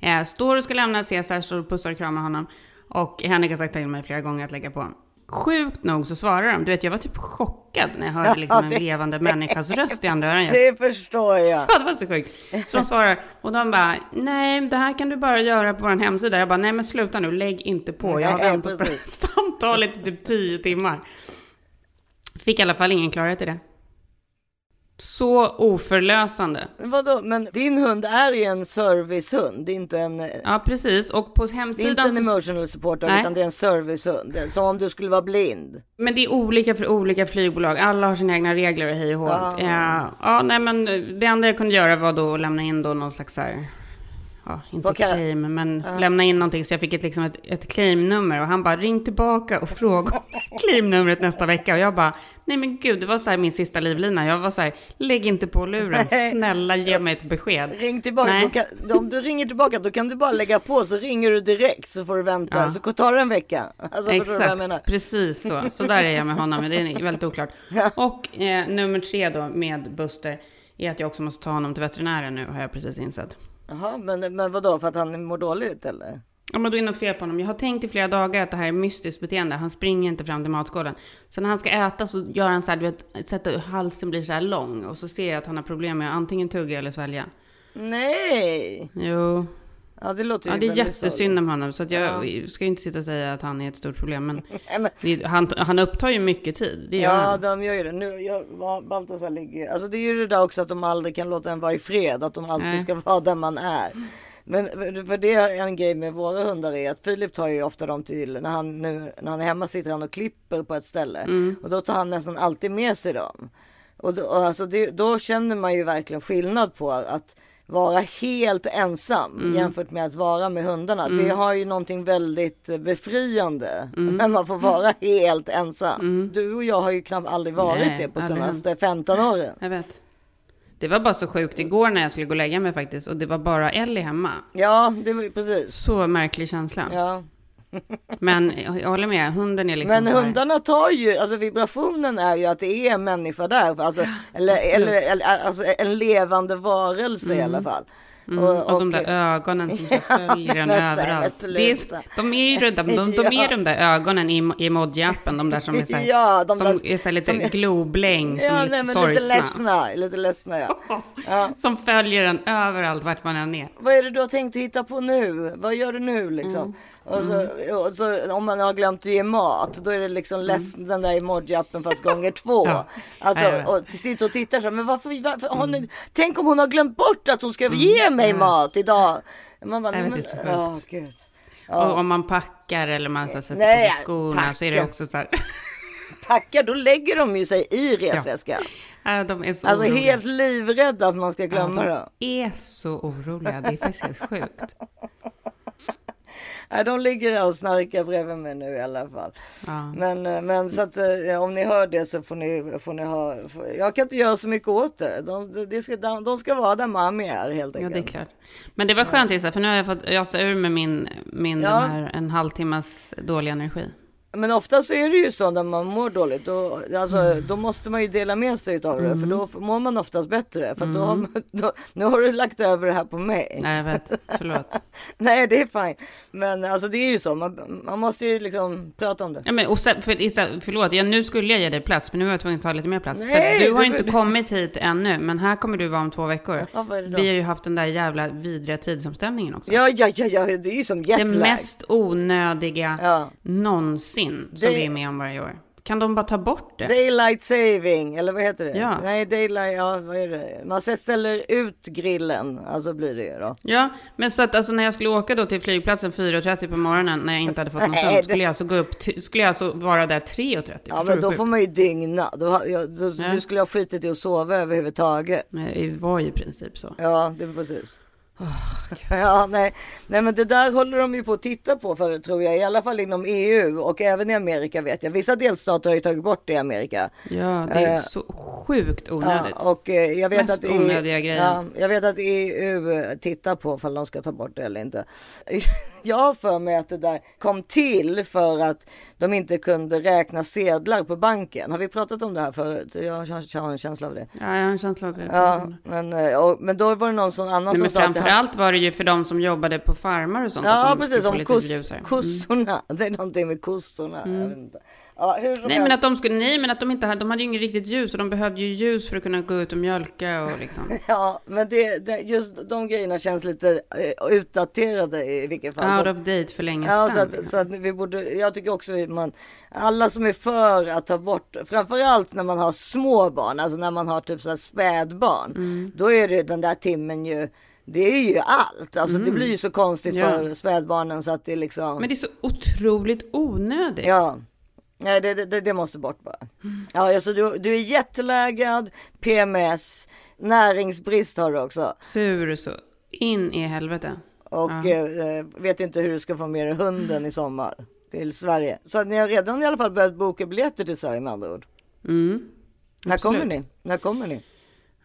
Eh, står och ska lämna Cesar, står och pussar och kramar honom. Och Henrik har sagt till mig flera gånger att lägga på. Sjukt nog så svarar de. Du vet, jag var typ chockad när jag hörde liksom en levande människas röst i andra öronen. Det förstår jag. Ja, det var så sjukt. Så de svarar och de bara, nej, det här kan du bara göra på vår hemsida. Jag bara, nej men sluta nu, lägg inte på. Jag har väntat på det här samtalet i typ tio timmar. Fick i alla fall ingen klarhet i det. Så oförlösande. Vadå? Men din hund är ju en servicehund. Det är inte en, Ja, precis. Och på är inte hemsidan... en emotional supporter Nej. utan det är en servicehund. Som om du skulle vara blind. Men det är olika för olika flygbolag. Alla har sina egna regler och hej och hå. Ja. Ja. ja, nej men det enda jag kunde göra var då att lämna in då någon slags så här, ja, inte kan- claim, men lämna in någonting så jag fick ett, liksom ett, ett claimnummer och han bara ring tillbaka och fråga om claimnumret nästa vecka och jag bara, nej men gud, det var så här min sista livlina. Jag var så här, lägg inte på luren, snälla ge mig ett besked. Ring tillbaka. Kan, om du ringer tillbaka då kan du bara lägga på så ringer du direkt så får du vänta. Ja. Så tar det en vecka. Alltså? Exakt, precis så. Så där är jag med honom, men det är väldigt oklart. Och eh, nummer tre då med Buster är att jag också måste ta honom till veterinären nu, har jag precis insett. Jaha, men, men vadå? För att han mår dåligt eller? Ja, men då är det något fel på honom. Jag har tänkt i flera dagar att det här är mystiskt beteende. Han springer inte fram till matskålen. Så när han ska äta så gör han så här, du vet, sätter halsen blir så här lång. Och så ser jag att han har problem med att antingen tugga eller svälja. Nej! Jo, Ja, det låter ja, det är jättesynd om honom. Så att jag ska ju inte sitta och säga att han är ett stort problem. Men. Nej, men, han, han upptar ju mycket tid. Ja, han. de gör ju det. Nu, jag, Baltasar ligger Alltså det är ju det där också att de aldrig kan låta en vara i fred. Att de alltid Nej. ska vara där man är. Men för- för det är en grej med våra hundar är att Filip tar ju ofta dem till, när han, nu, när han är hemma sitter han och klipper på ett ställe. Mm. Och då tar han nästan alltid med sig dem. Och, då, och alltså det, då känner man ju verkligen skillnad på att vara helt ensam Mm. jämfört med att vara med hundarna. Det har ju någonting väldigt befriande Mm. när man får vara helt ensam. Du och jag har ju knappt aldrig varit Nej, det på senaste 15 åren. Jag vet. Det var bara så sjukt igår när jag skulle gå och lägga mig faktiskt. Och det var bara Ellie hemma. Ja, det var ju precis. Så märklig känsla. Ja. Men jag, håller med, hunden är liksom Men hundarna tar ju, alltså vibrationen är ju att det är en människa där. Alltså, eller, eller, eller alltså en levande varelse i alla fall. Mm, och, de där ögonen som följer en överallt. Det är, de är ju de, de, de är de där ögonen i i emoji-appen, de där som är så här, Ja, de som där- är så lite som är- globläng, som Ja, är nej, lite lite sorgsna. ledsna, lite ledsna ja. ja. Som följer en överallt vart man än är. Vad är det du har tänkt hitta på nu? Vad gör du nu liksom? Mm. Och, så, och så om man har glömt att ge mat, då är det liksom ledsen, den där emoji-appen fast gånger två. Mm. Ja. Alltså, Ja, och sitter och tittar så här, men varför, varför har ni, tänk om hon har glömt bort att hon ska ge mig mat idag. Man bara, men, åh gud. Och om man packar eller man så sätter Nej, på skorna så är det också så här. Packar, då lägger de ju sig i resväskan. Ja, de är så Alltså oroliga. helt livrädda att man ska glömma ja, det. de är så oroliga. Det är faktiskt helt sjukt. Nej, de ligger och snarkar bredvid mig nu i alla fall. Ja. Men, eh, men så att eh, om ni hör det så får ni, får ni ha. Jag kan inte göra så mycket åt det. De, de, ska, de ska vara där Mami är helt Ja, det är enkelt. klart. Men det var skönt Issa, för nu har jag fått ösa ur med min, min Ja. här en halvtimmas dålig energi. Men ofta så är det ju så när man mår dåligt. Då, alltså, Mm. då måste man ju dela med sig av det. För då mår man oftast bättre. För att då har man, då, nu har du lagt över det här på mig. Mm. Nej, jag vet. Förlåt. Nej, det är fine. Men alltså det är ju så. Man, man måste ju liksom prata om det. Ja, men, och sen, för, förlåt, ja, nu skulle jag ge dig plats, men nu är jag tvungen att ta lite mer plats. Nej, för du har du- inte kommit hit ännu, men här kommer du vara om två veckor. Ja, det? Vi har ju haft den där jävla vidriga tidsomställningen också. Ja, ja, ja, ja, det är ju som det jetlag. mest onödiga Ja. någonsin som Det- vi är med om varje år. Kan de bara ta bort det? Daylight saving, eller vad heter det? Ja. Nej, daylight, ja vad är det? Man ställer ut grillen, alltså blir det ju då. Ja, men så att alltså när jag skulle åka då till flygplatsen 4.30 på morgonen när jag inte hade fått någon sömn, skulle jag alltså gå upp, skulle jag alltså vara där 3.30? Ja, men då får man ju dygna. Då, har- ja, då, Ja. Du skulle ha skitit i att sova överhuvudtaget. Nej, Det var ju i princip så. Ja, det är precis. Ja, nej. nej, men det där håller de ju på att titta på för tror jag, i alla fall inom EU och även i Amerika vet jag. Vissa delstater har ju tagit bort det i Amerika. Ja, det är Eh, så sjukt onödigt. Ja, och eh, jag vet Mest att onödiga grejen. Ja, jag vet att EU tittar på om de ska ta bort det eller inte. Jag har för mig att det där kom till för att de inte kunde räkna sedlar på banken. Har vi pratat om det här förut? Jag har en känsla av det. Ja, jag har en känsla av det. Ja, men, eh, och, men då var det någon som annan Nej, som sa att det Framförallt var det ju för de som jobbade på farmar och sånt. Ja, precis. Som kos, ljusare. kossorna. Det är någonting med kossorna. Inte. Ja, Mm. Nej men, att de skulle, nej men att de inte hade, de hade ju inget riktigt ljus och de behövde ju ljus för att kunna gå ut och mjölka och liksom. Ja, men det, det, just de grejerna känns lite eh, utdaterade i vilket fall. Out of date för länge Ja, sedan. så att, liksom. så att vi borde, jag tycker också att man, alla som är för att ta bort, framförallt när man har små barn, alltså när man har typ så här spädbarn, Mm. då är det den där timmen ju, det är ju allt. Alltså det blir ju så konstigt Mm. Ja. för spädbarnen så att det liksom, Men det är så otroligt onödigt. ja. Nej, det, det, det måste bort bara. Ja, alltså du, du är jättelägad, PMS, näringsbrist har du också. Sur så in i helvete. Och eh, vet inte hur du ska få med dig hunden i sommar till Sverige. Så ni har redan i alla fall börjat boka biljetter till Sverige med andra ord. Mm. När kommer ni? När kommer ni?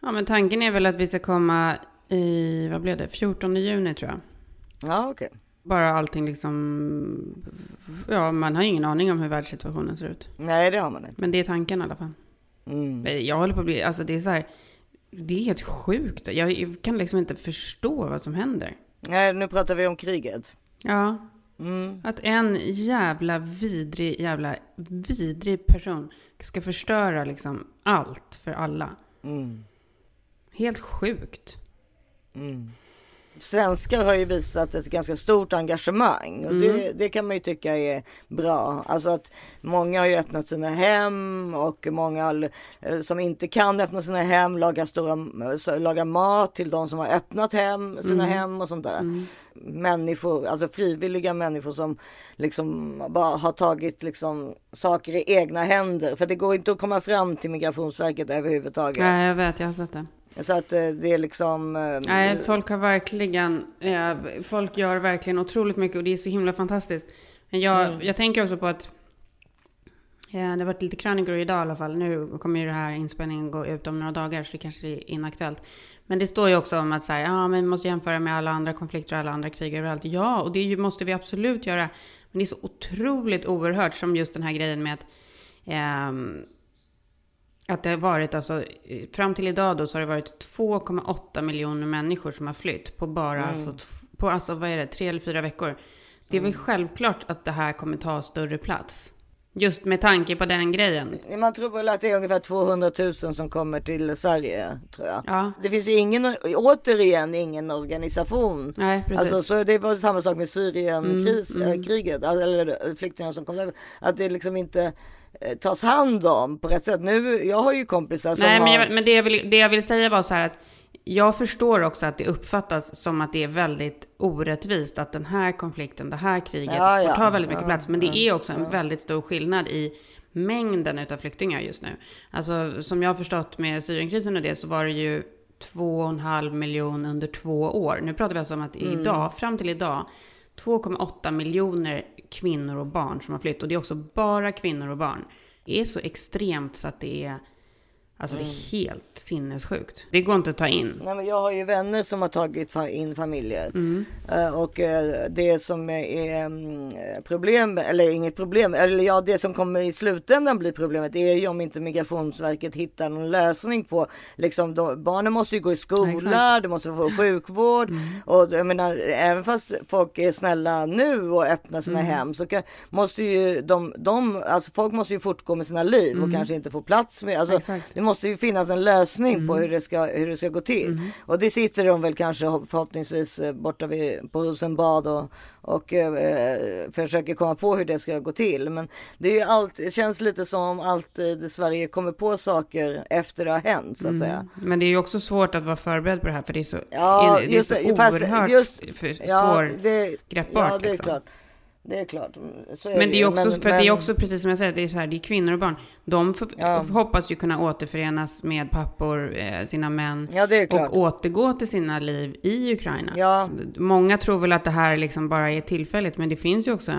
Ja men tanken är väl att vi ska komma i, vad blev det, 14 juni tror jag. Ja, okej. Bara allting liksom, ja man har ingen aning om hur världssituationen ser ut. Nej, det har man inte. Men det är tanken i alla fall. Mm. Jag håller på att bli, alltså det är så här, det är helt sjukt. Jag kan liksom inte förstå vad som händer. Nej, nu pratar vi om kriget. Ja, Mm. att en jävla vidrig, jävla vidrig person ska förstöra liksom allt för alla. Mm. Helt sjukt. Mm. Svenskar har ju visat ett ganska stort engagemang och det, det kan man ju tycka är bra. Alltså att många har ju öppnat sina hem och många eh, som inte kan öppna sina hem lagar, stora, lagar mat till de som har öppnat hem, sina hem och sånt där. Människor, alltså frivilliga människor som liksom bara har tagit liksom saker i egna händer. För det går inte att komma fram till Migrationsverket överhuvudtaget. Nej, jag vet, jag har sett det. Så att eh, det är liksom... eh, Nej, folk har verkligen, eh, folk gör verkligen otroligt mycket och det är så himla fantastiskt. Men jag, jag tänker också på att eh, det har varit lite krönikor idag i alla fall. Nu kommer ju den här inspelningen gå ut om några dagar så det kanske är inaktuellt. Men det står ju också om att säga, ja men vi måste jämföra med alla andra konflikter och alla andra krig överallt. Ja, och det måste vi absolut göra. Men det är så otroligt oerhört som just den här grejen med att ehm, att det har varit alltså, eh, fram till idag då så har det varit 2,8 miljoner människor som har flytt på bara, alltså, t- på alltså, vad är det, tre eller fyra veckor. Det är väl självklart att det här kommer ta större plats. Just med tanke på den grejen. Man tror väl att det är ungefär 200 000 som kommer till Sverige, tror jag. Ja, Det finns ju ingen, återigen ingen organisation. nej precis. Mm, Alltså, så det var samma sak med Syrienkriget, eller flyktingar som kom över. Att det liksom inte eh, tas hand om på rätt sätt. Nu, jag har ju kompisar som Nej, men, har... jag, men det, jag vill, det jag vill säga var så här att jag förstår också att det uppfattas som att det är väldigt orättvist att den här konflikten, det här kriget Ja, ja. får ta väldigt mycket Ja, plats. Men det är också en väldigt stor skillnad i mängden utav flyktingar just nu. Alltså som jag har förstått med Syrienkrisen och det så var det ju två och en halv miljon under två år. Nu pratar vi alltså om att Mm. idag, fram till idag, 2,8 miljoner kvinnor och barn som har flytt. Och det är också bara kvinnor och barn. Det är så extremt så att det är, alltså det Mm. är helt sinnessjukt. Det går inte att ta in. Nej, men jag har ju vänner som har tagit in familjer. Mm. Eh, Och eh, det som är mm, problem, eller inget problem, eller ja det som kommer i slutändan bli problemet är ju om inte Migrationsverket hittar någon lösning på, liksom de, barnen måste ju gå i skola, de måste få sjukvård Mm. och jag menar även fast folk är snälla nu och öppnar sina Mm. hem så kan, måste ju de, de, alltså folk måste ju fortgå med sina liv och kanske inte få plats med, alltså Mm. Exakt. Mm. måste ju finnas en lösning på hur det ska, hur det ska gå till. Och det sitter de väl kanske förhoppningsvis eh, borta vid, på Rosenbad och, och eh, försöker komma på hur det ska gå till. Men det, är ju allt, det känns lite som alltid Sverige kommer på saker efter det har hänt så att säga. Men det är ju också svårt att vara förberedd på det här för det är så, Ja, det är just så oerhört just- för, Ja, svår. det, greppbart, ja, det är liksom. klart. Det är klart. Så Men det är ju. också, för men- det är också precis som jag säger, det är så här, det är kvinnor och barn. De får, Ja. hoppas ju kunna återförenas med pappor, eh, sina män. Ja. Och återgå till sina liv i Ukraina. Ja. Många tror väl att det här liksom bara är tillfälligt, men det finns ju också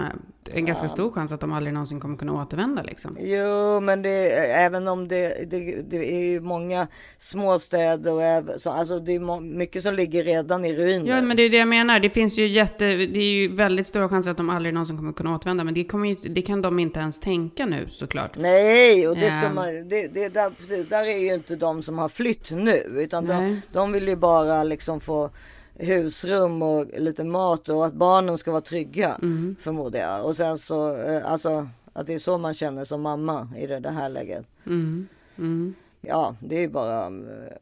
en ganska stor chans att de aldrig någonsin kommer kunna återvända liksom. Jo, men det, även om det, det, det är ju många småstäder och även, så, alltså det är mycket som ligger redan i ruiner. Ja, men det är det jag menar. Det finns ju jätte, det är ju väldigt stora chanser att de aldrig någonsin kommer kunna återvända, men det, ju, det kan de inte ens tänka nu såklart. Nej, och det ska man, det, det, där, precis, där är ju inte de som har flytt nu, utan de, de vill ju bara liksom få husrum och lite mat och att barnen ska vara trygga Mm. förmodar jag. Och sen så, eh, alltså att det är så man känner som mamma i det, det här läget. Mm. Mm. Ja, det är ju bara eh,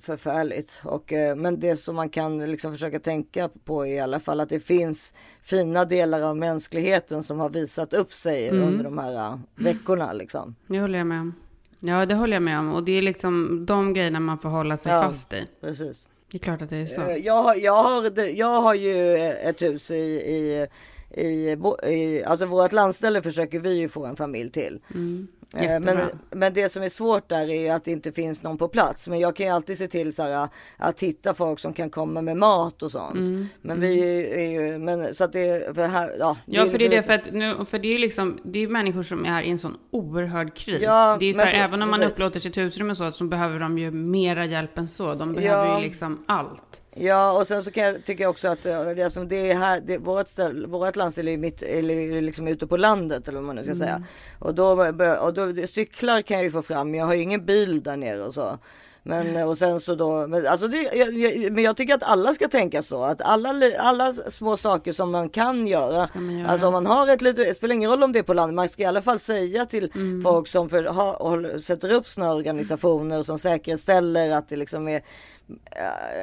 förfärligt. Och, eh, men det som man kan liksom försöka tänka på är i alla fall att det finns fina delar av mänskligheten som har visat upp sig Mm. under de här eh, veckorna. Liksom. Det håller jag med om. Ja, det håller jag med om. Och det är liksom de grejerna man får hålla sig Ja. fast i. Precis. Det är klart att det är så. Eh, Jag har, jag, har, jag har ju ett hus i, i, i, i alltså vårt landställe försöker vi ju få en familj till. Eh, Jättebra. Men, men det som är svårt där är att det inte finns någon på plats. Men jag kan ju alltid se till så här, att hitta folk som kan komma med mat och sånt. Mm. Men vi är ju, men så att det, för här, ja. Ja, för det är det, för att nu, för det är ju liksom, det är människor som är i en sån oerhörd kris. Ja, det är ju så men här, pre- även om man precis. upplåter sitt och så, så behöver de ju mera hjälp än så. De behöver Ja. ju liksom allt. Ja, och sen så kan jag, tycker jag också att eh, det är här, det, vårt, ställ, vårt landställe är mitt, eller liksom ute på landet eller vad man nu ska säga. Och då, och då, cyklar kan jag ju få fram, jag har ju ingen bil där nere och så. Men och sen så då, men, alltså det, jag, jag, men jag tycker att alla ska tänka så, att alla, alla små saker som man kan göra, man göra. alltså om man har ett litet, det spelar ingen roll om det är på landet, man ska i alla fall säga till Mm. folk som för, ha, håll- sätter upp här organisationer som säkerställer att det liksom är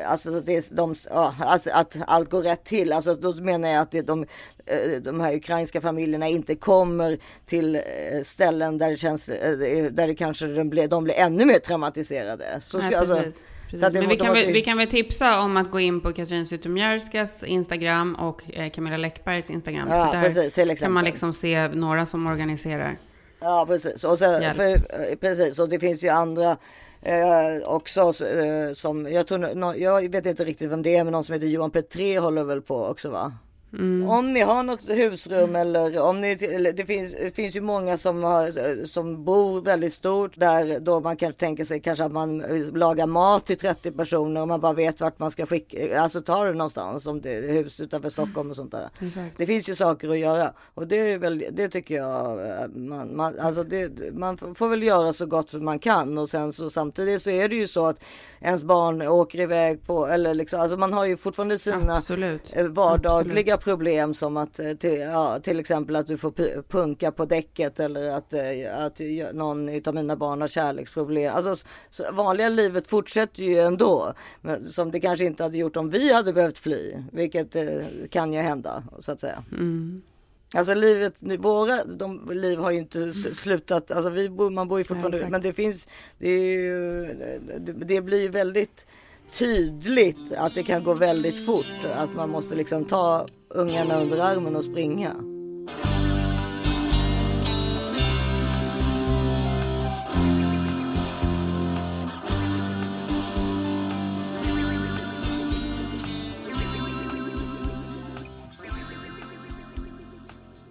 Alltså, det, de, ja, alltså att allt går rätt till. Alltså, då menar jag att det, de, eh, de här ukrainska familjerna inte kommer till eh, ställen där det känns, eh, där det kanske de blir, de blir ännu mer traumatiserade. Så, Nej, ska, alltså, precis. Precis. så Men vi kan, väl, vi kan väl tipsa om att gå in på Katrin Zytomierskas Instagram och eh, Camilla Läckbergs Instagram. Ja, där precis, kan man liksom se några som organiserar. Ja precis. Och Hjälp. för, eh, precis. Och det finns ju andra eh, också eh, som jag tror, no, jag vet inte riktigt vem det är men någon som heter Johan Petré håller väl på också va? Mm. Om ni har något husrum eller om ni, eller det finns, det finns ju många som, har, som bor väldigt stort där då man kan tänka sig kanske att man eh, lagar mat till 30 personer och man bara vet vart man ska skicka, alltså ta det någonstans om det är hus utanför Stockholm och sånt där. Det finns ju saker att göra och det är väl, det tycker jag eh, man, man, alltså det, man får väl göra så gott man kan och sen så samtidigt så är det ju så att ens barn åker iväg på, eller liksom, alltså man har ju fortfarande sina Absolut. eh, vardagliga problem som att eh, till, ja, till exempel att du får pu- punka på däcket eller att, eh, att någon av mina barn har kärleksproblem. Alltså vanliga livet fortsätter ju ändå. Men, som det kanske inte hade gjort om vi hade behövt fly. Vilket eh, kan ju hända så att säga. Mm. Alltså livet, våra de, liv har ju inte s- slutat, alltså vi man bor ju fortfarande, exakt. men det finns, det, ju, det, det blir ju väldigt tydligt att det kan gå väldigt fort. Att man måste liksom ta ungarna under armen och springa.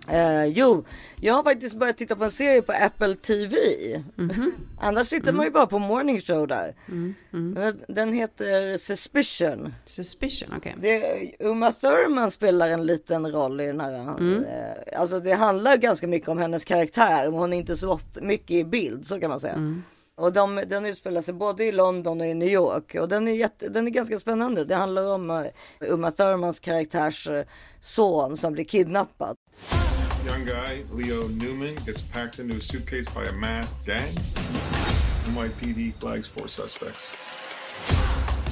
Eh, jo, jag har faktiskt börjat titta på en serie på Apple TV. Annars tittar man ju bara på morning show där. Men Den, den heter Suspicion. Suspicion, okej. Det, Uma Thurman spelar en liten roll i den här. Eh, alltså det handlar ganska mycket om hennes karaktär, men hon är inte så ofta, mycket i bild, så kan man säga. Och de, den utspelar sig både i London och i New York och den är, jätte, den är ganska spännande. Det handlar om uh, Uma Thurmans karaktärs eh, son som blir kidnappad. Young guy, Leo Newman, gets packed into a suitcase by a masked gang. NYPD flags four suspects.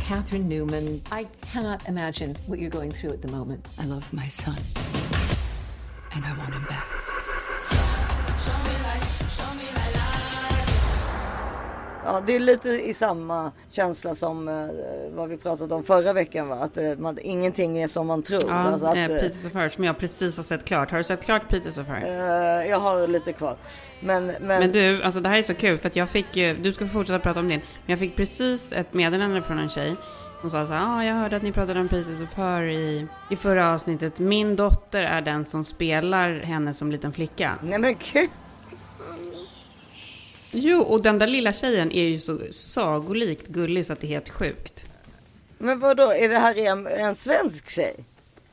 Catherine Newman, I cannot imagine what you're going through at the moment. I love my son. And I want him back. Ja, det är lite i samma känsla som eh, vad vi pratade om förra veckan, va? att eh, man, ingenting är som man tror. Ja, Alltså att, eh, Pieces of Her som jag precis har sett klart. Har du sett klart Pieces of Her? eh, jag har lite kvar. Men, men, Men du, alltså det här är så kul för att jag fick ju, du ska fortsätta prata om din, men jag fick precis ett meddelande från en tjej. Hon sa så här, ah, jag hörde att ni pratade om Pieces of Her i, i förra avsnittet. Min dotter är den som spelar henne som liten flicka. nej men gud. Jo, och den där lilla tjejen är ju så sagolikt gullig så att det är helt sjukt. Men vad då är det här en, en svensk tjej?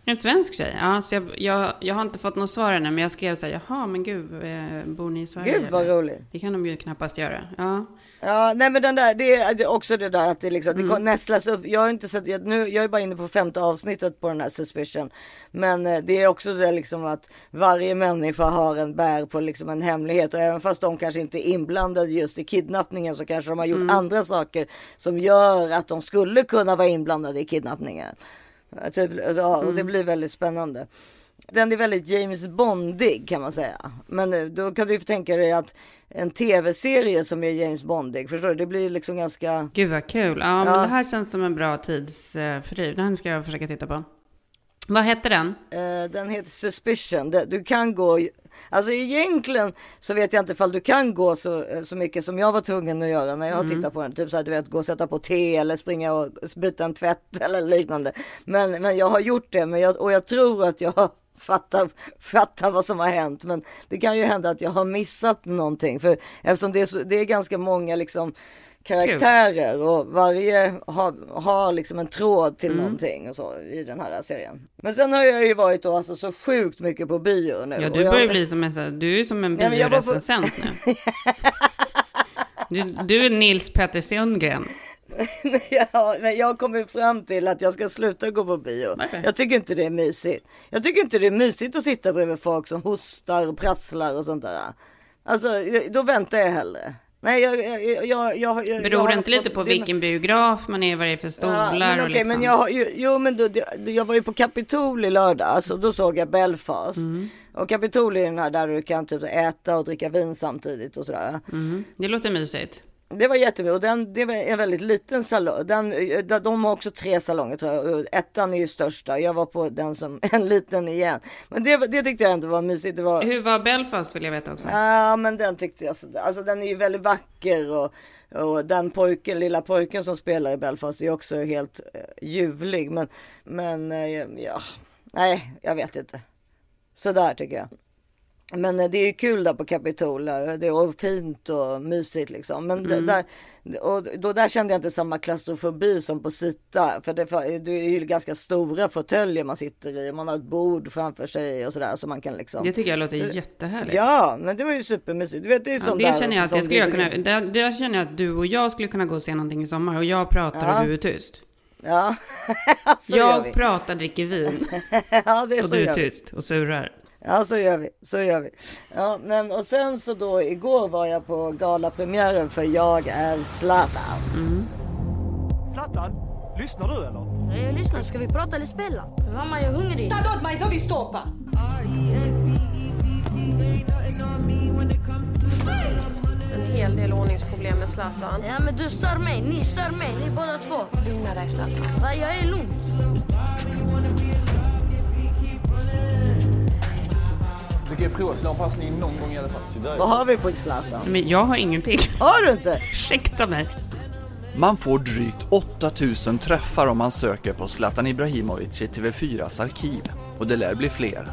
En svensk tjej? Ja, så jag, jag, jag har inte fått något svar ännu, men jag skrev så här, jaha, men gud, eh, bor ni i Sverige? Gud vad roligt. Det kan de ju knappast göra. Ja. Ja, nej men den där, det är också det där att det liksom, Mm. det nästlas upp. Jag har inte sett, jag, nu, jag är bara inne på femte avsnittet på den här suspicion. Men eh, det är också det liksom att varje människa har en bär på liksom en hemlighet och även fast de kanske inte är inblandade just i kidnappningen så kanske de har gjort Mm. andra saker som gör att de skulle kunna vara inblandade i kidnappningen. Typ, alltså, ja, och Mm. det blir väldigt spännande. Den är väldigt James Bondig kan man säga. Men eh, då kan du ju tänka dig att en tv-serie som är James Bondig, förstår du? Det blir liksom ganska... Gud vad kul. Ja, men Ja. det här känns som en bra tidsfördriv. Den ska jag försöka titta på. Vad hette den? Eh, den heter Suspicion. Du kan gå... Alltså egentligen så vet jag inte ifall du kan gå så, eh, så mycket som jag var tvungen att göra när jag Mm. tittar på den. Typ så här, du vet, gå och sätta på te eller springa och byta en tvätt eller liknande. Men, men jag har gjort det men jag, och jag tror att jag fattar, fattar vad som har hänt. Men det kan ju hända att jag har missat någonting. För eftersom det är, så, det är ganska många liksom karaktärer och varje har, har liksom en tråd till Mm. någonting och så i den här serien. Men sen har jag ju varit då alltså så sjukt mycket på bio nu. Ja, du jag, börjar bli som en, du är som en Ja, jag var på- biorecensent nu. Du, du är Nils Petter Sundgren. ja, men jag kommit fram till att jag ska sluta gå på bio. Varför? Jag tycker inte det är mysigt. Jag tycker inte det är mysigt att sitta bredvid folk som hostar och prasslar och sånt där. Alltså, jag- då väntar jag hellre. Nej, jag, jag, jag, jag, Beror det inte lite på vilken biograf man är, vad det är för stolar Ja, men och okej, liksom. men jag, ju- jo men det- jag var ju på Kapitol i lördags och då såg jag Belfast. Mm. Och Kapitol är den här där du kan typ äta och dricka vin samtidigt och sådär. Mm, det låter mysigt. Det var jättemycket och den, det var en väldigt liten salong. Den, där- de har också tre salonger tror jag. Ettan är ju största. Jag var på den som en liten igen. Men det, det tyckte jag ändå var mysigt. Det var, Hur var Belfast vill jag veta också. Ja men den tyckte jag, så- alltså den är ju väldigt vacker och, och den pojken, lilla pojken som spelar i Belfast är också helt eh, ljuvlig. Men, men eh, ja, nej jag vet inte. Sådär tycker jag. Men eh, det är ju kul där på Kapitol. eh, Det är fint och mysigt liksom. Men det, där, och då där kände jag inte samma klaustrofobi som på Sita. För det, det är ju ganska stora fåtöljer man sitter i. Man har ett bord framför sig och sådär. Så man kan liksom. Det tycker jag låter jättehärligt. Ja, men det var ju supermysigt. Du vet, det är Ja, det där, känner jag att skulle jag vi- kunna, där, där känner jag att du och jag skulle kunna gå och se någonting i sommar och jag pratar Ja. och du är tyst. Ja, så jag pratar, dricker vin Ja, det är och så du är tyst och surar. Ja, så gör vi. Så gör vi. Ja, men och sen så då igår var jag på galapremiären för Jag är Zlatan. Zlatan, lyssnar du eller? Jag lyssnar, ska vi prata eller spela? Mamma, jag är hungrig. Tagod mais ouvi estopa. En hel del ordningsproblem med Zlatan. Ja, men du stör mig. Ni stör mig. Ni båda två. Lugna dig Zlatan. Jag är lugn. Ju prova att slå en passning någon gång i alla fall. Vad har vi på Zlatan? Men jag har ingenting. Har du inte? Ursäkta mig. Man får drygt 8000 träffar om man söker på Zlatan Ibrahimovic i TV4s arkiv och det lär bli fler.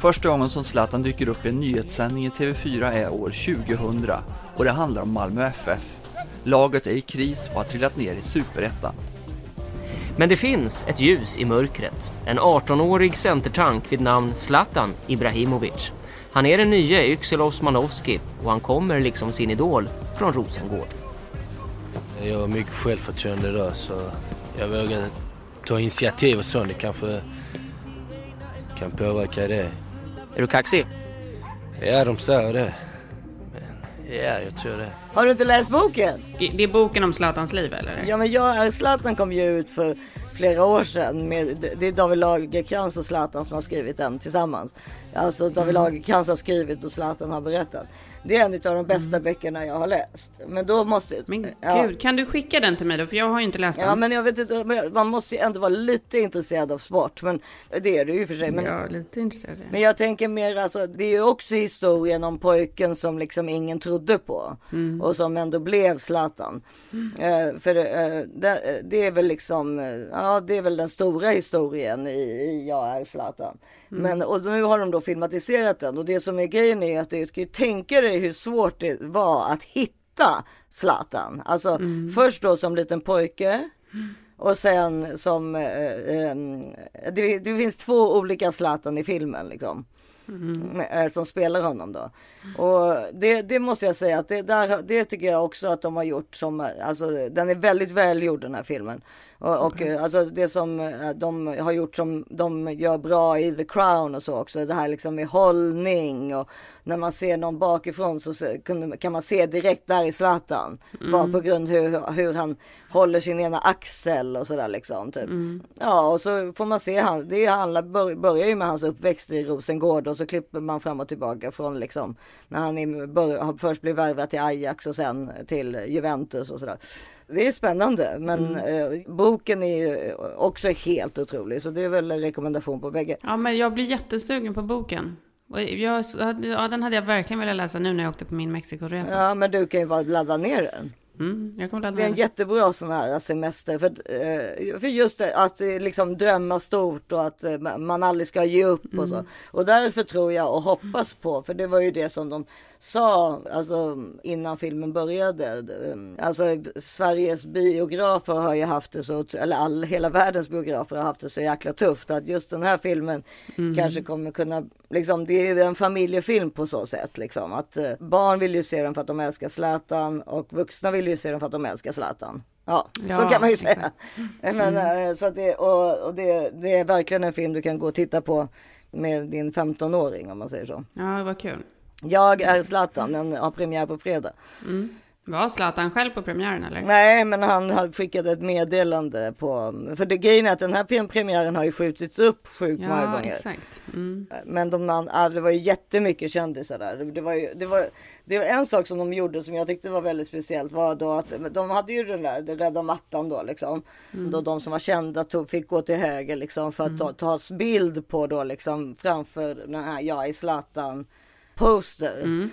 Första gången som Zlatan dyker upp i en nyhetssändning i TV4 är år 2000 och det handlar om Malmö FF. Laget är i kris och har trillat ner i superettan. Men det finns ett ljus i mörkret. En 18-årig centertank vid namn Zlatan Ibrahimovic. Han är den nya Yxel Osmanowski och han kommer liksom sin idol från Rosengård. Jag har mycket självförtroende då så jag vågar ta initiativ och så. Det kanske kan påverka det. Är du kaxig? Ja, de säger det. Ja, jag tror det. Har du inte läst boken? Det är boken om Zlatans liv eller? Ja, men Jag är Zlatan kom ju ut för flera år sedan. Med, det är David Lagercrantz och Zlatan som har skrivit den tillsammans. Alltså David Mm. Lagercrantz har skrivit och Zlatan har berättat. Det är en av de bästa böckerna jag har läst. Men då måste... Mm. Men ja. gud, kan du skicka den till mig då? För jag har ju inte läst den. Ja men jag vet inte, man måste ju ändå vara lite intresserad av sport. Men det är du ju för sig. Men, är lite intresserad. det. men jag tänker mer alltså, det är ju också historien om pojken som liksom ingen trodde på. Mm. Och som ändå blev Zlatan. Eh, för eh, det, det är väl liksom, eh, ja det är väl den stora historien i, i Jag är Zlatan. Mm. Men och nu har de då filmatiserat den. Och det som är grejen är att du kan ju tänka dig hur svårt det var att hitta Zlatan. Alltså Mm. först då som liten pojke. Och sen som, eh, eh, det, det finns två olika Zlatan i filmen liksom. Eh, Som spelar honom då. Och det, det måste jag säga att det, där, det tycker jag också att de har gjort som, alltså den är väldigt välgjord den här filmen. Och, och eh, alltså det som eh, de har gjort som de gör bra i The Crown och så också. Det här liksom med hållning och när man ser någon bakifrån så kan man se direkt där i Zlatan. Bara på grund hur, hur han håller sin ena axel och sådär liksom. Typ. Ja och så får man se han, det handlar, bör, börjar ju med hans uppväxt i Rosengård och så klipper man fram och tillbaka från liksom när han är, först blivit värvad till Ajax och sen till Juventus och sådär. Det är spännande men eh, boken är ju också helt otrolig så det är väl en rekommendation på bägge. Ja, men jag blir jättesugen på boken. Jag, ja, den hade jag verkligen velat läsa nu när jag åkte på min Mexikoresa. Ja men du kan ju bara ladda ner den. Mm, jag kommer Det är en jättebra sån här semester för, eh, för just det, att eh, liksom drömma stort och att eh, man aldrig ska ge upp och så. Och därför tror jag och hoppas på, för det var ju det som de sa alltså, innan filmen började. Alltså Sveriges biografer har ju haft det så, eller all, hela världens biografer har haft det så jäkla tufft att just den här filmen kanske kommer kunna, liksom det är ju en familjefilm på så sätt liksom att barn vill ju se den för att de älskar Zlatan och vuxna vill ju se den för att de älskar Zlatan. Ja, så Ja, kan man ju säga. exakt. Men, eh, så det, och, och det, det är verkligen en film du kan gå och titta på med din 15-åring om man säger så. Ja, var kul. Jag är Zlatan, den har premiär på fredag. Var Zlatan själv på premiären eller? Nej, men han skickat ett meddelande på, för det grejen är att den här pre- premiären har ju skjutits upp sjukt många Ja, gånger. exakt. Mm. Men de, man, det var ju jättemycket kändisar där. Det- var, ju, det, var, det var en sak som de gjorde som jag tyckte var väldigt speciellt var då att de hade ju den där den röda mattan då liksom. Då de som var kända tog, fick gå till höger liksom för att ta, tas bild på då liksom framför den här Jag är Zlatan poster.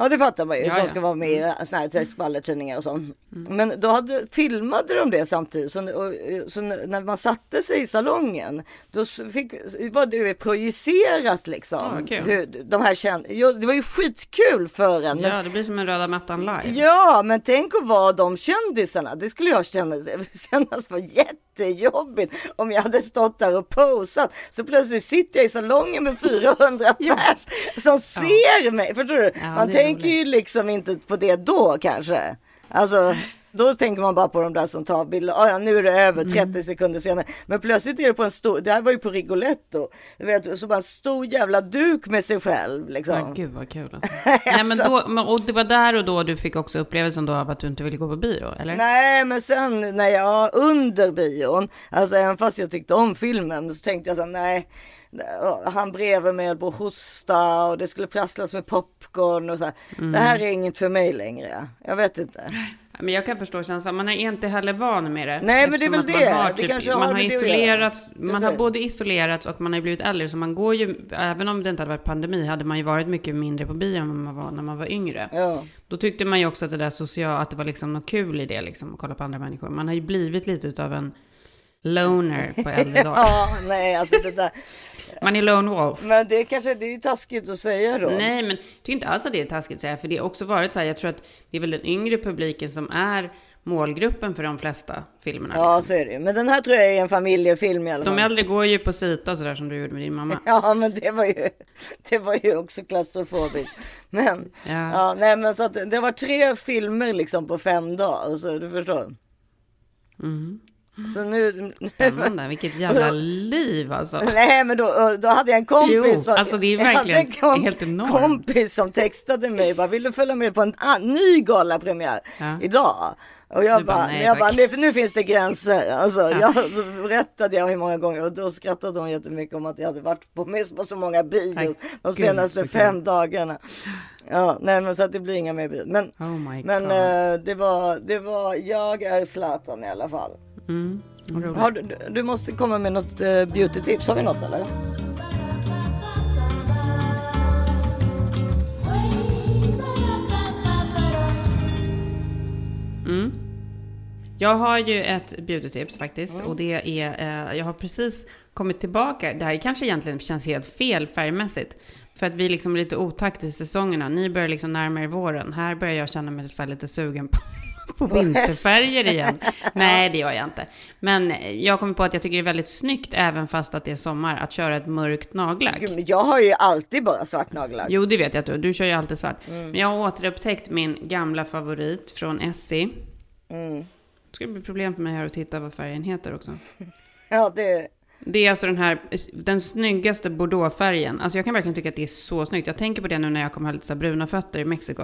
Ja det fattar man ju Ja, som ja. ska vara med i såna här skvallertidningar och sånt. Men då hade, filmade de det samtidigt. Så, och, så när man satte sig i salongen då fick, var det projicerat liksom. Ja, vad kul. hur, de här känd, jo, det var ju skitkul för en. Men, Ja, det blir som en röda mattan live. Ja, men tänk att vara de kändisarna. Det skulle jag känna, kännas var jättejobbigt om jag hade stått där och posat. Så plötsligt sitter jag i salongen med 400 pers som ser mig. Förstår du? Ja, man är tänker ju liksom inte på det då kanske. Alltså, då tänker man bara på de där som tar bilder. Ah, ja, nu är det över 30 Mm. sekunder senare. Men plötsligt är det på en stor, det här var ju på Rigoletto. Du vet, så bara en stor jävla duk med sig själv liksom. Ja, gud vad kul alltså. Nej, men då, men, och det var där och då du fick också upplevelsen då av att du inte ville gå på bio, eller? Nej, men sen när jag under bion, alltså även fast jag tyckte om filmen så tänkte jag så här, nej. Han bredvid mig höll på att hosta och det skulle prasslas med popcorn och så här. Det här är inget för mig längre. Jag vet inte. Men jag kan förstå känslan, man är inte heller van med det. Nej, men det är väl man det. Har Det typ, har man har med det att göra. isolerats, man har både isolerats och man har blivit äldre. Så man går ju, även om det inte hade varit pandemi, hade man ju varit mycket mindre på bio än man var när man var yngre. Ja. Då tyckte man ju också att det där sociala, att det var liksom något kul i det, liksom, att kolla på andra människor. Man har ju blivit lite utav en loner på äldre dagar. Ja, nej, alltså det där. Man är lone wolf. Men det är kanske, det är taskigt att säga då. Nej, men jag tycker inte alls att det är taskigt att säga, för det har också varit så här, jag tror att det är väl den yngre publiken som är målgruppen för de flesta filmerna. Ja, liksom. så är det ju. Men den här tror jag är en familjefilm i alla fall. De äldre går ju på Sita sådär som du gjorde med din mamma. Ja, men det var ju, det var ju också klaustrofobiskt. Men, Ja. ja. nej, men så att det var tre filmer liksom på fem dagar, så du förstår. Så nu... Mm. Spännande, vilket jävla liv alltså. Nej, men då, då hade jag en kompis. Jo, som, alltså det är en verkligen helt enormt. kompis som textade mig bara, vill du följa med på en ny galapremiär Ja. idag? Och jag Du bara, bara, nej, jag bara tack. nu, finns det gränser. Alltså, jag, så berättade jag hur många gånger och då skrattade hon jättemycket om att jag hade varit på, med på så många bios Tack. de Gud, senaste kul. fem dagarna. Ja, nej men så att det blir inga mer bios. Men, Oh men God. eh, det var, det var, jag är Zlatan i alla fall. Mm, du, du måste komma med något uh, beauty-tips. Har vi något eller? Jag har ju ett beautytips faktiskt och det är, eh, jag har precis kommit tillbaka. Det här kanske egentligen känns helt fel färgmässigt. För att vi är liksom lite otakt i säsongerna. Ni börjar liksom närma er våren. Här börjar jag känna mig så lite sugen på på vinterfärger igen. Nej, det gör jag inte. Men jag kommer på att jag tycker det är väldigt snyggt, även fast att det är sommar, att köra ett mörkt nagellack. Gud, men jag har ju alltid bara svart nagellack. Jo, det vet jag att du Du kör ju alltid svart. Mm. Men jag har återupptäckt min gamla favorit från Essie. Mm. Det ska bli problem för mig här att titta vad färgen heter också. Ja, det... Det är alltså den här, den snyggaste bordeauxfärgen. Alltså jag kan verkligen tycka att det är så snyggt. Jag tänker på det nu när jag kommer ha lite så bruna fötter i Mexiko.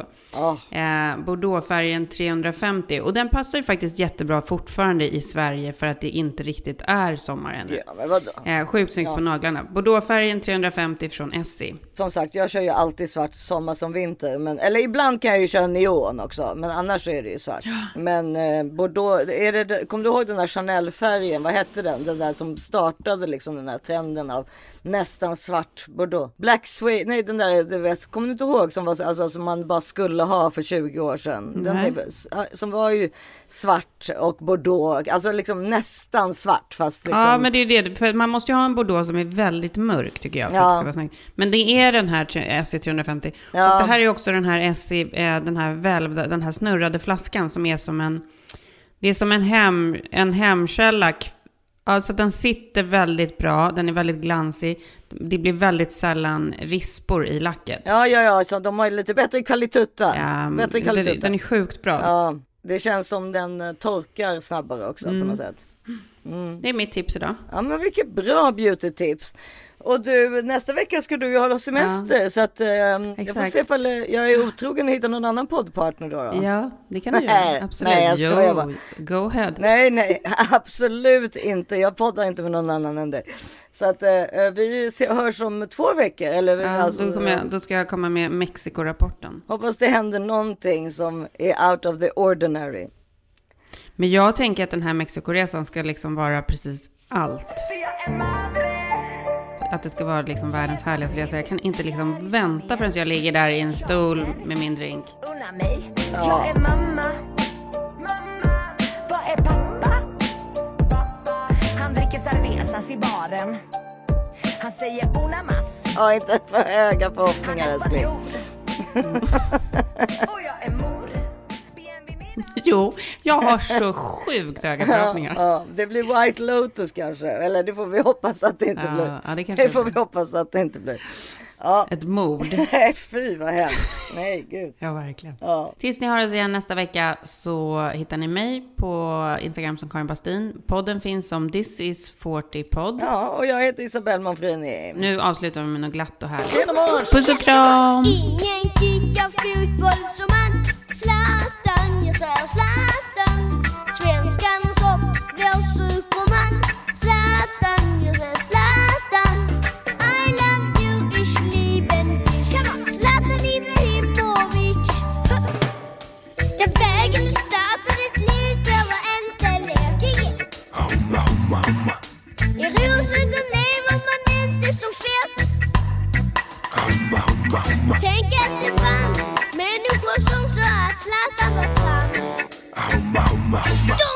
Eh, bordeauxfärgen 350. Och den passar ju faktiskt jättebra fortfarande i Sverige för att det inte riktigt är sommar ännu. Ja, men vadå? Eh, sjukt snyggt Ja. på naglarna. Bordeauxfärgen 350 från Essie. Som sagt, jag kör ju alltid svart sommar som vinter. Men, eller ibland kan jag ju köra neon också, men annars är det ju svart. Men eh, Bordeaux, är det, kommer du ihåg den där Chanel-färgen? Vad hette den? Den där som startade liksom den här trenden av nästan svart Bordeaux. Black suede, nej den där, du vet, kommer du inte ihåg som var så- alltså, som man bara skulle ha för 20 år sedan? Den som var ju svart och Bordeaux, alltså liksom nästan svart fast liksom. Ja, men det är det. För man måste ju ha en bordeaux som är väldigt mörk tycker jag. För att Ja. det ska vara snyggt. Men det är den här SE 350. Ja. Och det här är också den här SE, eh, den här välvda, den här snurrade flaskan som är som en, det är som en, hem, en hemkälla. Alltså den sitter väldigt bra, den är väldigt glansig. Det blir väldigt sällan rispor i lacket. Ja, ja, ja, så de har lite bättre kvalitutta. Ja, bättre kvalitutta. den är sjukt bra. Ja, det känns som den eh, torkar snabbare också Mm. på något sätt. Det är mitt tips idag. Ja, men vilket bra beauty-tips. Och du, nästa vecka ska du ju hålla semester så att eh, jag får se ifall eh, jag är otrogen och hittar någon annan poddpartner då. då. Ja, det kan du Nej, göra. Absolut. Nej, jag skojar bara. Go ahead. Nej, nej, absolut inte. Jag poddar inte med någon annan än dig. Så att eh, vi se- hörs om två veckor. Eller, Ja, alltså, då, jag, då ska jag komma med Mexiko-rapporten. Hoppas det händer någonting som är out of the ordinary. Men jag tänker att den här Mexikoresan ska liksom vara precis allt. Att det ska vara liksom världens härligaste resa. Jag kan inte liksom vänta förrän jag ligger där i en stol med min drink. Han säger. Ja, inte för höga förhoppningar älskling. Och jag är mor. Jo, jag har så sjukt höga förhoppningar. Ja, ja, det blir White Lotus kanske. Eller det får vi hoppas att det inte Ja, blir. ja, det kanske det får vi hoppas att det inte blir. Ja. Ett mord. Nej, fy vad hemskt. Nej, gud. Ja, verkligen. Ja. Tills ni hör oss igen nästa vecka så hittar ni mig på Instagram som Karin Bastin. Podden finns som This is 40 podd. Ja, och jag heter Isabelle Monfrini. Nu avslutar vi med något glatt och härligt. Puss och kram! Ingen kickar fotboll som han Zlatan, De hade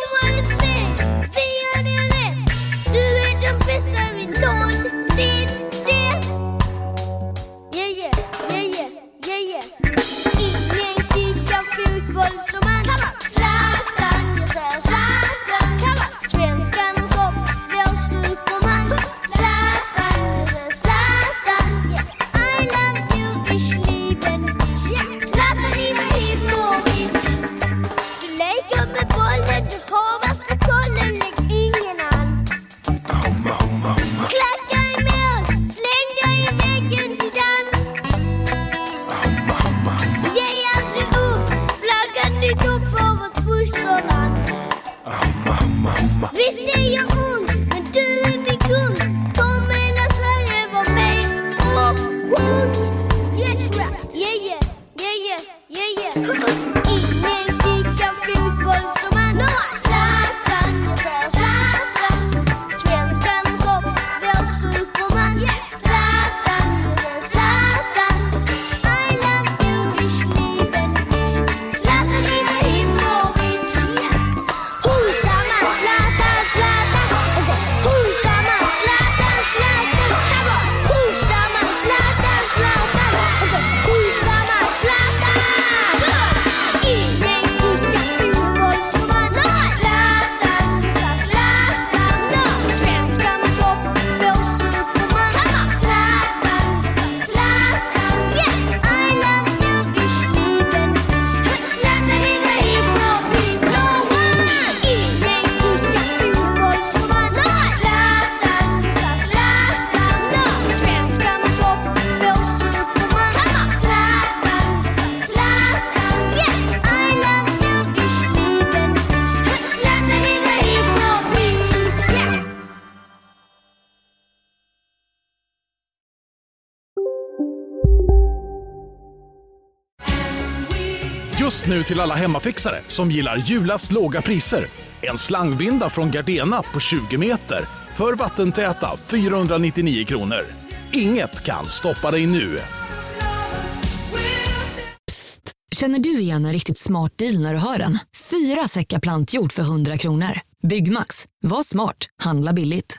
till alla hemmafixare som gillar julast låga priser. En slangvinda från Gardena på 20 meter för vattentäta 499 kronor. Inget kan stoppa dig nu. Psst! Känner du igen en riktigt smart deal när du hör den? Fyra säckar plantjord för 100 kronor. Byggmax. Var smart. Handla billigt.